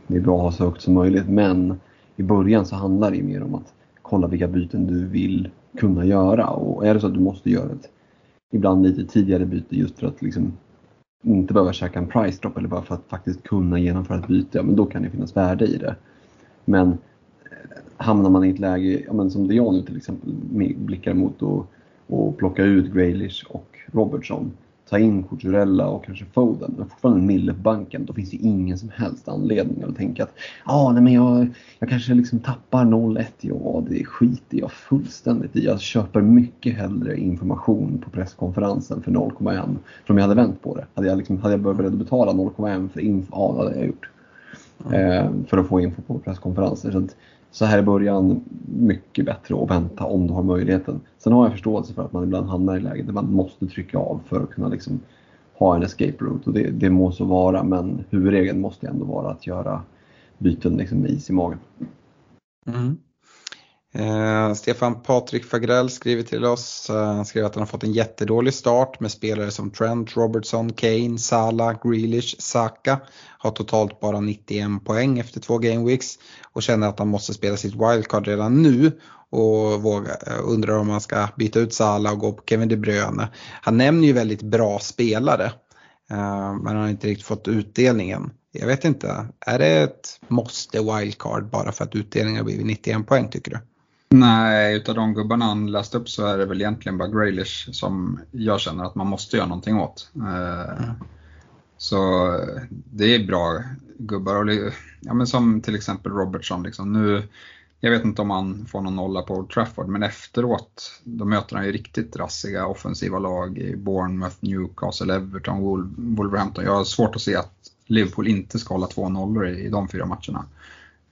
det är bra att ha så högt som möjligt men i början så handlar det mer om att kolla vilka byten du vill kunna göra och är det så att du måste göra ett ibland lite tidigare byte just för att liksom inte behöva käka en price drop eller bara för att faktiskt kunna genomföra ett byte, ja, men då kan det finnas värde i det. Men eh, hamnar man i ett läge, ja, men som det jag nu till exempel blickar mot och, och plocka ut Graylish och Robertson ta in Cucurella och kanske Foden, men fortfarande Mille på banken, då finns det ingen som helst anledning att tänka att ah, nej, men jag, jag kanske liksom tappar 0-1. Ja, det skiter jag fullständigt i. Jag köper mycket hellre information på presskonferensen för 0,1. För om jag hade vänt på det, hade jag, liksom, hade jag varit beredd att betala 0,1 för info, ja det hade jag gjort. Mm. Eh, för att få info på presskonferenser. Så att, så här i början, mycket bättre att vänta om du har möjligheten. Sen har jag förståelse för att man ibland hamnar i läget där man måste trycka av för att kunna liksom ha en escape route och det, det må så vara men huvudregeln måste ändå vara att göra byten liksom med is i magen. Mm. Eh, Stefan Patrik Fagrell skriver till oss. Eh, han skriver att han har fått en jättedålig start med spelare som Trent, Robertson, Kane, Salah, Grealish, Saka. Har totalt bara 91 poäng efter två gameweeks och känner att han måste spela sitt wildcard redan nu och våga, eh, undrar om han ska byta ut Salah och gå på Kevin De Bruyne. Han nämner ju väldigt bra spelare eh, men han har inte riktigt fått utdelningen. Jag vet inte, är det ett måste wildcard bara för att utdelningen har blivit 91 poäng tycker du? Nej, utav de gubbarna han läste upp så är det väl egentligen bara Graylish som jag känner att man måste göra någonting åt. Mm. Så det är bra gubbar. Och, ja, men som till exempel Robertson. Liksom. Nu, jag vet inte om han får någon nolla på Old Trafford, men efteråt då möter han ju riktigt rassiga offensiva lag i Bournemouth, Newcastle, Everton, Wolverhampton. Jag har svårt att se att Liverpool inte ska hålla två nollor i, i de fyra matcherna.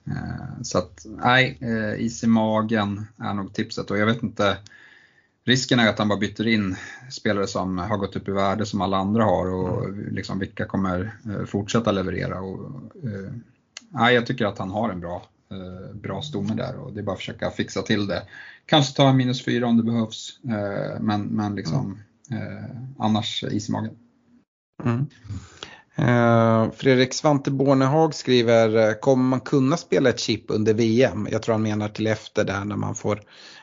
Eh, så att nej, eh, is i magen är nog tipset och jag vet inte, risken är att han bara byter in spelare som har gått upp i värde som alla andra har och liksom vilka kommer eh, fortsätta leverera. Och, nej, jag tycker att han har en bra, bra stomme där och det är bara att försöka fixa till det. Kanske ta en minus fyra om det behövs, men, men liksom, annars is i magen. Mm. Uh, Fredrik Svante Bornehag skriver, eh, kommer man kunna spela ett chip under VM? Jag tror han menar till efter där när man får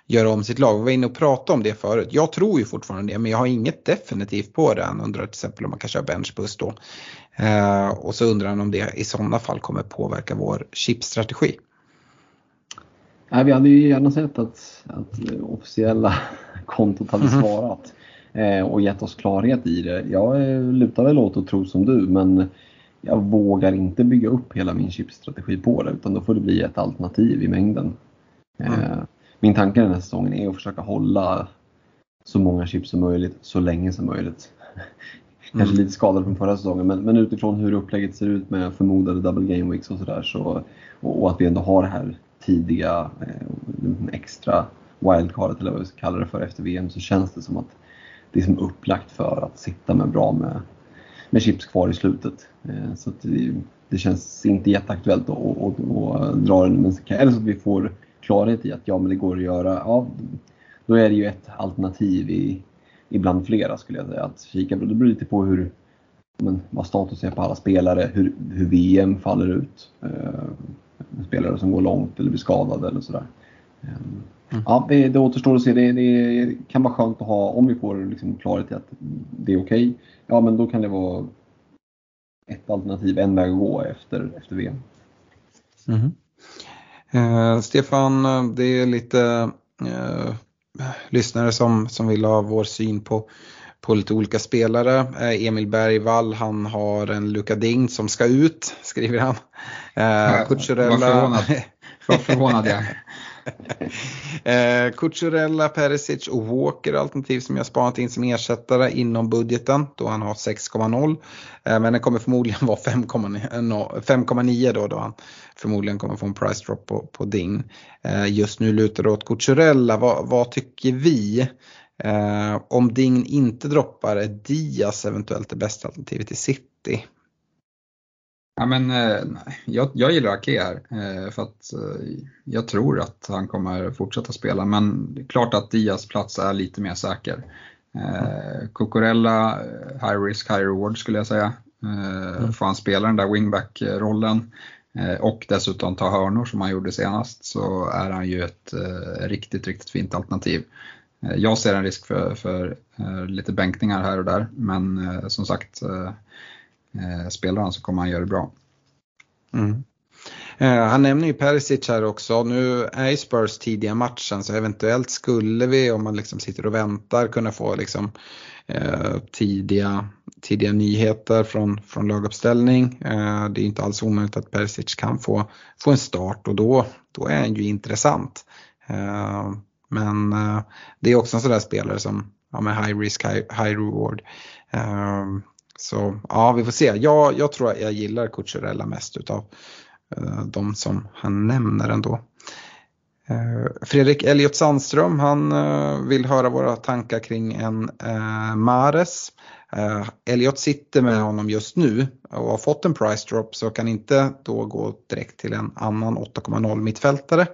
göra om sitt lag. Vi var inne och pratade om det förut. Jag tror ju fortfarande det men jag har inget definitivt på det. Han undrar till exempel om man kan köra benchbus då. Uh, och så undrar han om det i sådana fall kommer påverka vår chipstrategi. Nej, vi hade ju gärna sett att, att officiella kontot hade mhm. svarat. Eh, och gett oss klarhet i det. Jag eh, lutar väl åt att tro som du men jag vågar inte bygga upp hela min chipstrategi på det utan då får det bli ett alternativ i mängden. Mm. Min tanke den här säsongen är att försöka hålla så många chips som möjligt så länge som möjligt. Kanske mm. lite skadad från förra säsongen men, men, utifrån hur upplägget ser ut med förmodade double game weeks och sådär så, och, och, att vi ändå har det här tidiga eh, extra wildcardet eller vad vi ska kalla det för efter VM så känns det som att det är som upplagt för att sitta med bra med, med chips kvar i slutet. Eh, så det, det, känns inte jätteaktuellt att, att, att dra den. Men, eller så att vi får klarhet i att ja, men det går att göra. Ja, då är det ju ett alternativ i, ibland flera skulle jag säga att kika på. Det beror lite på hur, men, vad status är på alla spelare, hur, hur VM faller ut. Eh, spelare som går långt eller blir skadade eller sådär. Eh, Mm. Ja, det, det återstår att se. Det, det, kan vara skönt att ha, om vi får liksom klarhet i att det är okej, okay, ja men då kan det vara ett alternativ, en väg att gå efter, efter VM. Mm. Eh, Stefan, det är lite eh, lyssnare som, som vill ha vår syn på, på lite olika spelare. Eh, Emil Bergvall, han har en Luka Ding som ska ut, skriver han. Eh, Kucherella... Vad förvånad, förvånad jag eh, Cucurella, Perisic och Walker alternativ som jag spanat in som ersättare inom budgeten då han har 6,0. Eh, men den kommer förmodligen vara 5,9 då, då han förmodligen kommer få en price drop på, på Ding. Eh, just nu lutar det åt Cucurella. Vad, vad tycker vi? Eh, om Ding inte droppar är Diaz eventuellt det bästa alternativet i City. Ja, men, eh, jag, jag gillar Ake här eh, för att eh, jag tror att han kommer fortsätta spela men klart att Dias plats är lite mer säker. Cucurella, high risk, high reward skulle jag säga. Mm. Får han spela den där wingback-rollen och dessutom ta hörnor som han gjorde senast så är han ju ett riktigt, riktigt fint alternativ. Jag ser en risk för, för lite bänkningar här och där men som sagt eh, spelar han så kommer han göra det bra. Mm. Eh, han nämner ju Perisic här också. Nu är ju Spurs tidiga matchen så eventuellt skulle vi om man liksom sitter och väntar kunna få liksom, eh, tidiga, tidiga nyheter från, från laguppställning. Eh, det är inte alls omöjligt att Perisic kan få, få en start och då, då är han ju intressant. Eh, men eh, det är också en sån där spelare som ja, med high risk, high, high reward. Eh, så ja, vi får se. Jag, jag tror att jag gillar Cucurella mest utav uh, de som han nämner ändå. Eh, Fredrik Elliot Sandström, han eh, vill höra våra tankar kring en Mares. Elliot sitter med honom just nu och har fått en price drop så kan inte då gå direkt till en annan 8,0 mittfältare.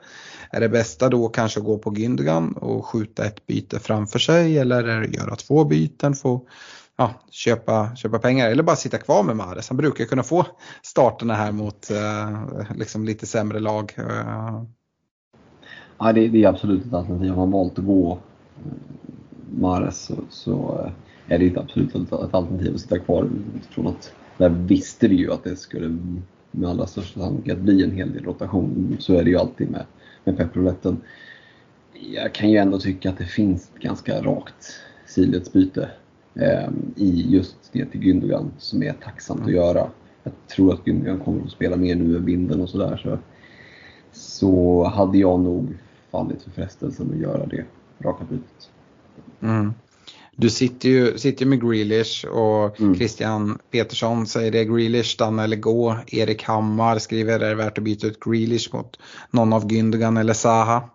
Är det bästa då kanske att gå på Gündogan och skjuta ett byte framför sig eller är det att göra två byten, få ja, köpa, köpa pengar eller bara sitta kvar med Mahrez. Han brukar kunna få starterna här mot eh, liksom lite sämre lag. Eh. Ja, det, det, är absolut ett alternativ. Har man valt att gå Mahrez så, så eh, är det ett absolut ett, alternativ att sitta kvar utifrån att där visste vi ju att det skulle med allra största sannolikhet bli en hel del rotation. Så är det ju alltid med, med pepprouletten. Jag kan ju ändå tycka att det finns ett ganska rakt sidledsbyte i just det till Gündogan som är tacksamt att göra. Jag tror att Gündogan kommer att spela mer nu med vinden och sådär. Så, så hade jag nog fallit för frestelsen att göra det raka bytet. Mm. Du sitter ju sitter med Grealish och mm. Christian Petersson säger det. Grealish stanna eller gå. Erik Hammar skriver är det värt att byta ut Grealish mot någon av Gündogan eller Zaha?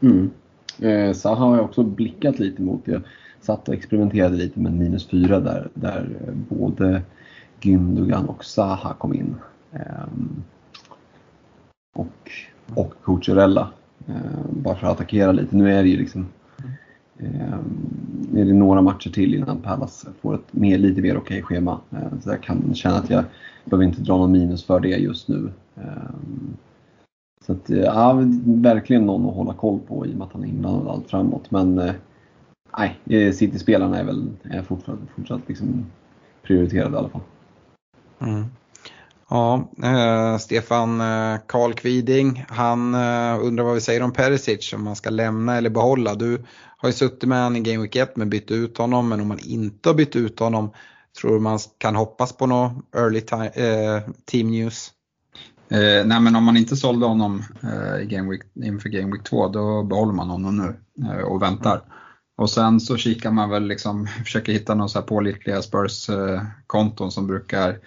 Mm. Eh, Zaha har jag också blickat lite mot. Jag satt och experimenterade lite med minus fyra där, där eh, både Gündogan och Zaha kom in. Ehm, och, och Cucurella. Ehm, bara för att attackera lite. Nu är det ju liksom ehm, är det några matcher till innan Palace får ett mer, lite mer okej schema. Så jag kan känna att jag behöver inte dra någon minus för det just nu. Så att, ja, verkligen någon att hålla koll på i och med att han är inblandad allt framåt. Men eh, nej, City-spelarna är väl är fortsatt, fortsatt liksom prioriterade i alla fall. Mm. Ja, eh, Stefan eh, Karl Kviding, han eh, undrar vad vi säger om Perisic, om man ska lämna eller behålla. Du har ju suttit med honom i Game Week 1 men bytt ut honom, men om man inte har bytt ut honom, tror man kan hoppas på något early time, eh, team news? Eh, nej men om man inte sålde honom eh, i Game Week, inför Game Week 2 då behåller man honom nu eh, och väntar. Mm. Och sen så kikar man väl liksom, försöker hitta några så här pålitliga Spurs-konton eh, som brukar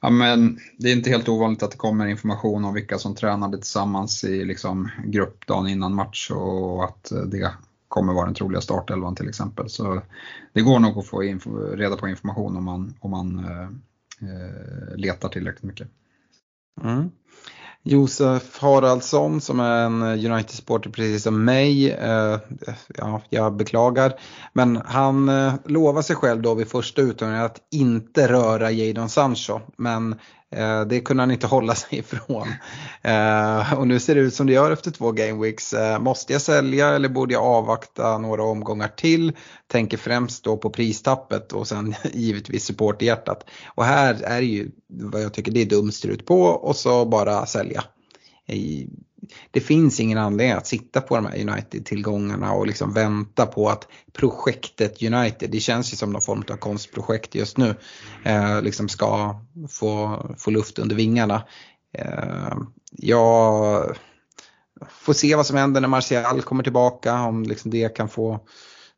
Ja, men det är inte helt ovanligt att det kommer information om vilka som tränade tillsammans i liksom grupp dagen innan match och att det kommer vara den troliga startelvan till exempel. Så det går nog att få reda på information om man, om man eh, eh letar tillräckligt mycket. Mm. Josef Haraldsson som är en eh, United-supporter precis som mig. Eh, ja, jag beklagar. Men han eh, lovar sig själv då vid första uttagningen att inte röra Jadon Sancho. Men Eh, det kunde han inte hålla sig ifrån. Eh, och nu ser det ut som det gör efter två gameweeks. Eh, måste jag sälja eller borde jag avvakta några omgångar till? Tänker främst då på pristappet och sen givetvis support-hjärtat. Och här är det ju vad jag tycker det är dumstrut på och så bara sälja det finns ingen anledning att sitta på de här United-tillgångarna och liksom vänta på att projektet United, det känns ju som någon form av konstprojekt just nu, eh, liksom ska få, få luft under vingarna. Eh, jag får se vad som händer när Martial kommer tillbaka, om liksom det kan få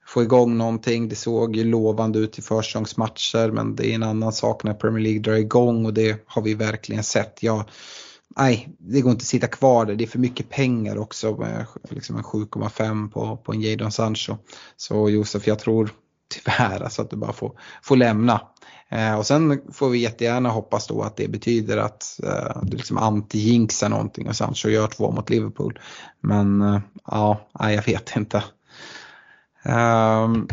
få igång någonting. Det såg ju lovande ut i försäsongsmatcher men det är en annan sak när Premier League drar igång och det har vi verkligen sett. Jag, nej, det går inte att sitta kvar där. Det är för mycket pengar också liksom en 7,5 på, på en Jadon Sancho. Så Josef, jag tror tyvärr alltså att du bara får, får lämna. Eh, och sen får vi jättegärna hoppas då att det betyder att eh, du liksom anti-jinxar någonting och Sancho gör två mot Liverpool. Men eh, ja, jag vet inte. Um,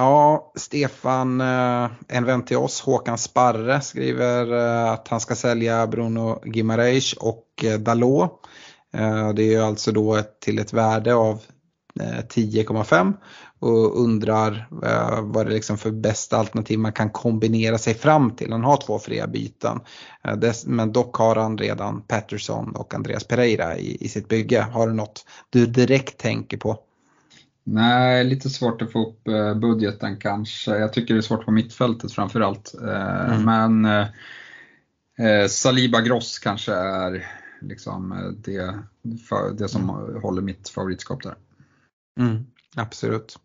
Ja, Stefan, eh, en vän till oss, Håkan Sparre, skriver eh, att han ska sälja Bruno Gimareis och eh, Dalot. Det är alltså då till ett värde av 10,5 och undrar vad det är liksom för bästa alternativ man kan kombinera sig fram till. Han har två fria byten. Men dock har han redan Patterson och Andreas Pereira i, i sitt bygge. Har du något du direkt tänker på? Nej, lite svårt att få upp eh, budgeten kanske. Jag tycker det är svårt på mittfältet framförallt. Eh, mm. Men eh, Saliba Gross kanske är liksom det, det som mm. håller mitt favoritskap där. Mm, absolut.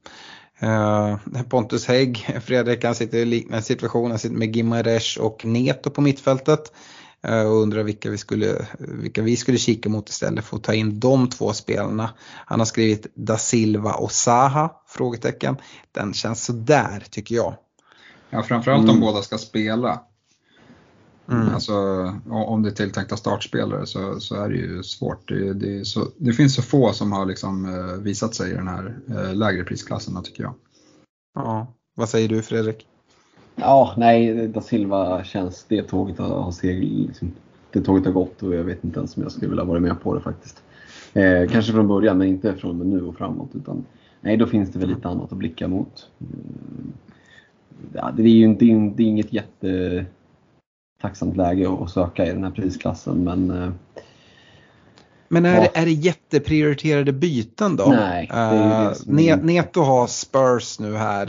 Pontus Hägg, Fredrik han sitter i liknande situation, han sitter med Gimaresh och Neto på mittfältet. Eh, och undrar vilka vi, skulle, vilka vi skulle kika mot istället för att ta in de två spelarna. Han har skrivit Da Silva och Saha? Frågetecken. Den känns sådär tycker jag. Ja, framförallt Mm. om båda ska spela. Alltså, om det är tilltänkta startspelare så, så är det ju svårt. Det, det, så, det finns så få som har liksom, eh, visat sig i den här eh, lägre prisklasserna tycker jag. Ja. Vad säger du Fredrik? Ja, nej, da Silva känns, det tåget har, har segl, liksom, det tåget har gått och jag vet inte ens om jag skulle vilja vara med på det faktiskt. Eh, kanske från början, men inte från nu och framåt. Utan, nej, då finns det väl lite annat att blicka mot. Mm. Ja, det är ju inte, det är inget jättetacksamt läge att söka i den här prisklassen, men eh, Men är, Ja. det, är det jätteprioriterade byten då? Nej, det det Ne- Neto har Spurs nu här,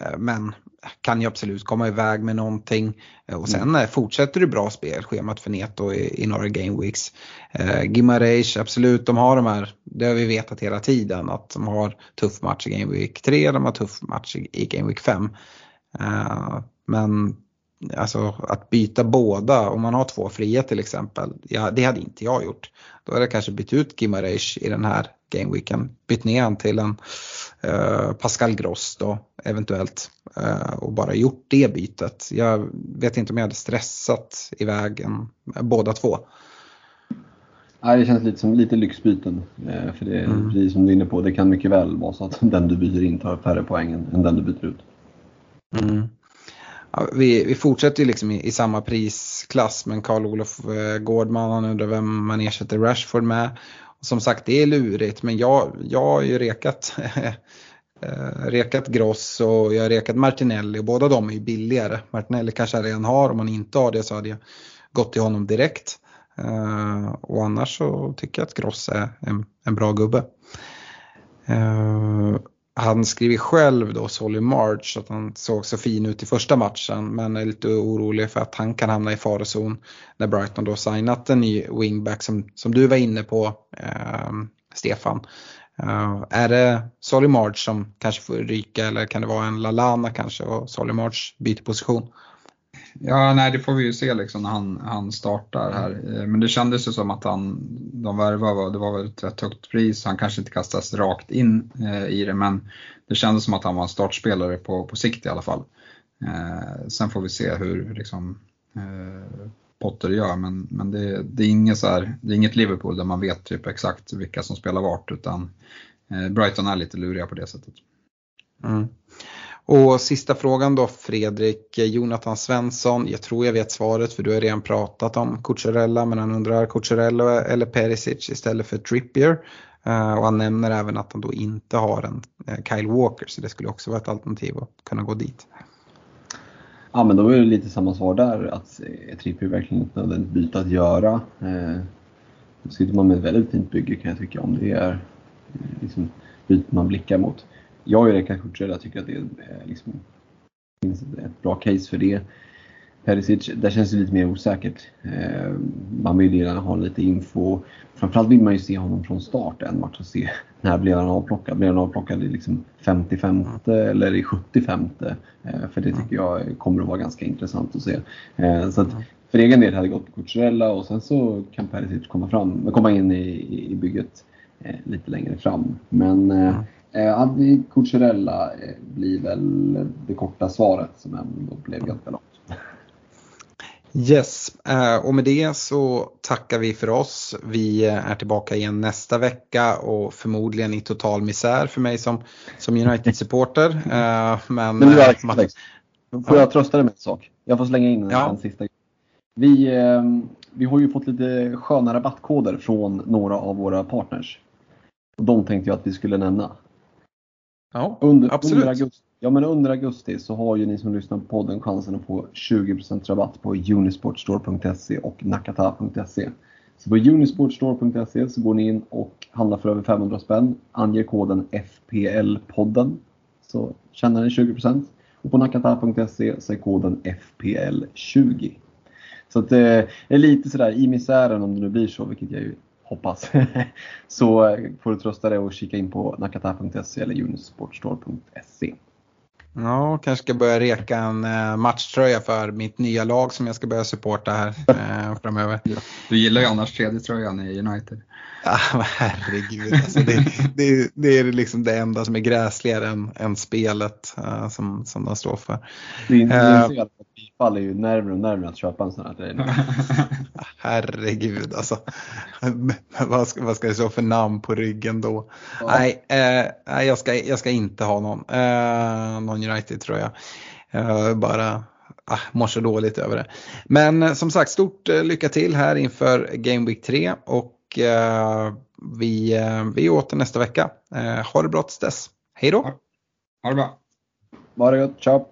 eh, men kan ju absolut komma iväg med någonting. Eh, Och sen eh, fortsätter det bra spelschemat för Neto i, i några game weeks. Eh, Gimareish, absolut, de har de här, det har vi vetat hela tiden, att de har tuff match i game week 3, de har tuff match i, i game week 5. Eh, men alltså att byta båda, om man har två fria till exempel, ja, det hade inte jag gjort. Då hade jag kanske bytt ut Gimareish i den här gameweeken, bytt ner han till en Pascal Gross då eventuellt eh, och bara gjort det bytet. Jag vet inte om jag hade stressat iväg en, båda två. nej, det känns lite som lite lyxbyten. Eh, för det är Mm. precis som du är inne på, det kan mycket väl vara så att den du byter in tar färre poäng än- den du byter ut. Mm. Ja, vi, vi fortsätter ju liksom i, i samma prisklass men Carl-Olof eh, Gårdman han undrar vem man ersätter Rashford med. Som sagt det är lurigt men jag, jag har ju rekat, eh, rekat Gross och jag har rekat Martinelli och båda de är ju billigare. Martinelli kanske jag redan har, om man inte har det så hade jag gått till honom direkt. Eh, och annars så tycker jag att Gross är en, en bra gubbe. Eh, han skriver själv då, Solly March, att han såg så fin ut i första matchen men är lite orolig för att han kan hamna i farozon när Brighton då signat en ny wingback som, som du var inne på, eh, Stefan. Eh, är det Solly March som kanske får ryka eller kan det vara en Lalana kanske och Solly March byter position? Ja, nej det får vi ju se liksom när han, han startar här. Eh, men det kändes ju som att han, de värvade, det var väl ett rätt högt pris, han kanske inte kastas rakt in eh, i det men det kändes som att han var en startspelare på, på sikt i alla fall. Eh, sen får vi se hur liksom, eh, Potter gör men, men det, det, är inget så här, det är inget Liverpool där man vet typ exakt vilka som spelar vart utan eh, Brighton är lite luriga på det sättet. Mm. Och sista frågan då Fredrik, eh, Jonathan Svensson, jag tror jag vet svaret för du har redan pratat om Cucurella men han undrar Cucurella eller Perisic istället för Trippier. Eh, och han nämner även att han då inte har en eh, Kyle Walker så det skulle också vara ett alternativ att kunna gå dit. Ja, men då är det lite samma svar där. Att Trippier verkligen ett nödvändigt byte att göra? Då sitter man med ett väldigt fint bygge kan jag tycka om det är liksom, byte man blickar mot. Jag och Erik Kucherella tycker att det är, eh, liksom, finns ett bra case för det. Perisic, där känns det lite mer osäkert. Eh, man vill gärna ha lite info. Framförallt vill man ju se honom från start en match och se när blev han avplockad. Blev han avplockad i liksom 55 eller i 75? Eh, för det tycker jag kommer att vara ganska intressant att se. Så att för egen del hade jag gått på Cucurella och sen så kan Perisic komma, fram, komma in i, i bygget lite längre fram. Men eh, eh, Cucurella eh, blir väl det korta svaret som ändå blev ganska långt. Yes, eh, och med det så tackar vi för oss. Vi är tillbaka igen nästa vecka och förmodligen i total misär för mig som, som United-supporter. Men, Men du Alex, får jag trösta dig med en sak? Jag får slänga in Ja. en sista vi, eh, vi har ju fått lite sköna rabattkoder från några av våra partners. Och de tänkte jag att vi skulle nämna. Ja, Under, absolut. Under augusti, ja, men under augusti så har ju ni som lyssnar på podden chansen att få 20% rabatt på unisportstore.se och nakata.se. Så på unisportstore.se så går ni in och handlar för över 500 spänn, anger koden FPL-podden så tjänar ni 20%. Och på nakata.se så är koden FPL20. Så att, eh, det är lite sådär i misären om det nu blir så, vilket jag ju hoppas. så eh, får du trösta dig och kika in på nakata.se eller unisportstore.se. Ja, kanske ska börja reka en eh, matchtröja för mitt nya lag som jag ska börja supporta här eh, framöver. Du gillar ju annars tredje tröjan i United. Ja, men herregud. Alltså det, det, det är liksom det enda som är gräsligare än, än spelet uh, som, som de står för. Du inser att är ju närmare och närmare att köpa en sån här grej. Herregud alltså. vad, ska, vad ska det stå för namn på ryggen då? Ja. Nej, uh, jag, ska, jag ska inte ha någon. Uh, någon United tror jag. Uh, bara ah, mår så dåligt över det. Men som sagt, stort lycka till här inför Game Week 3 och eh, Eh, vi, eh, vi är åter nästa vecka. Eh, ha det bra tills dess. Hej då! Ha det bra! Ha det gott, ciao!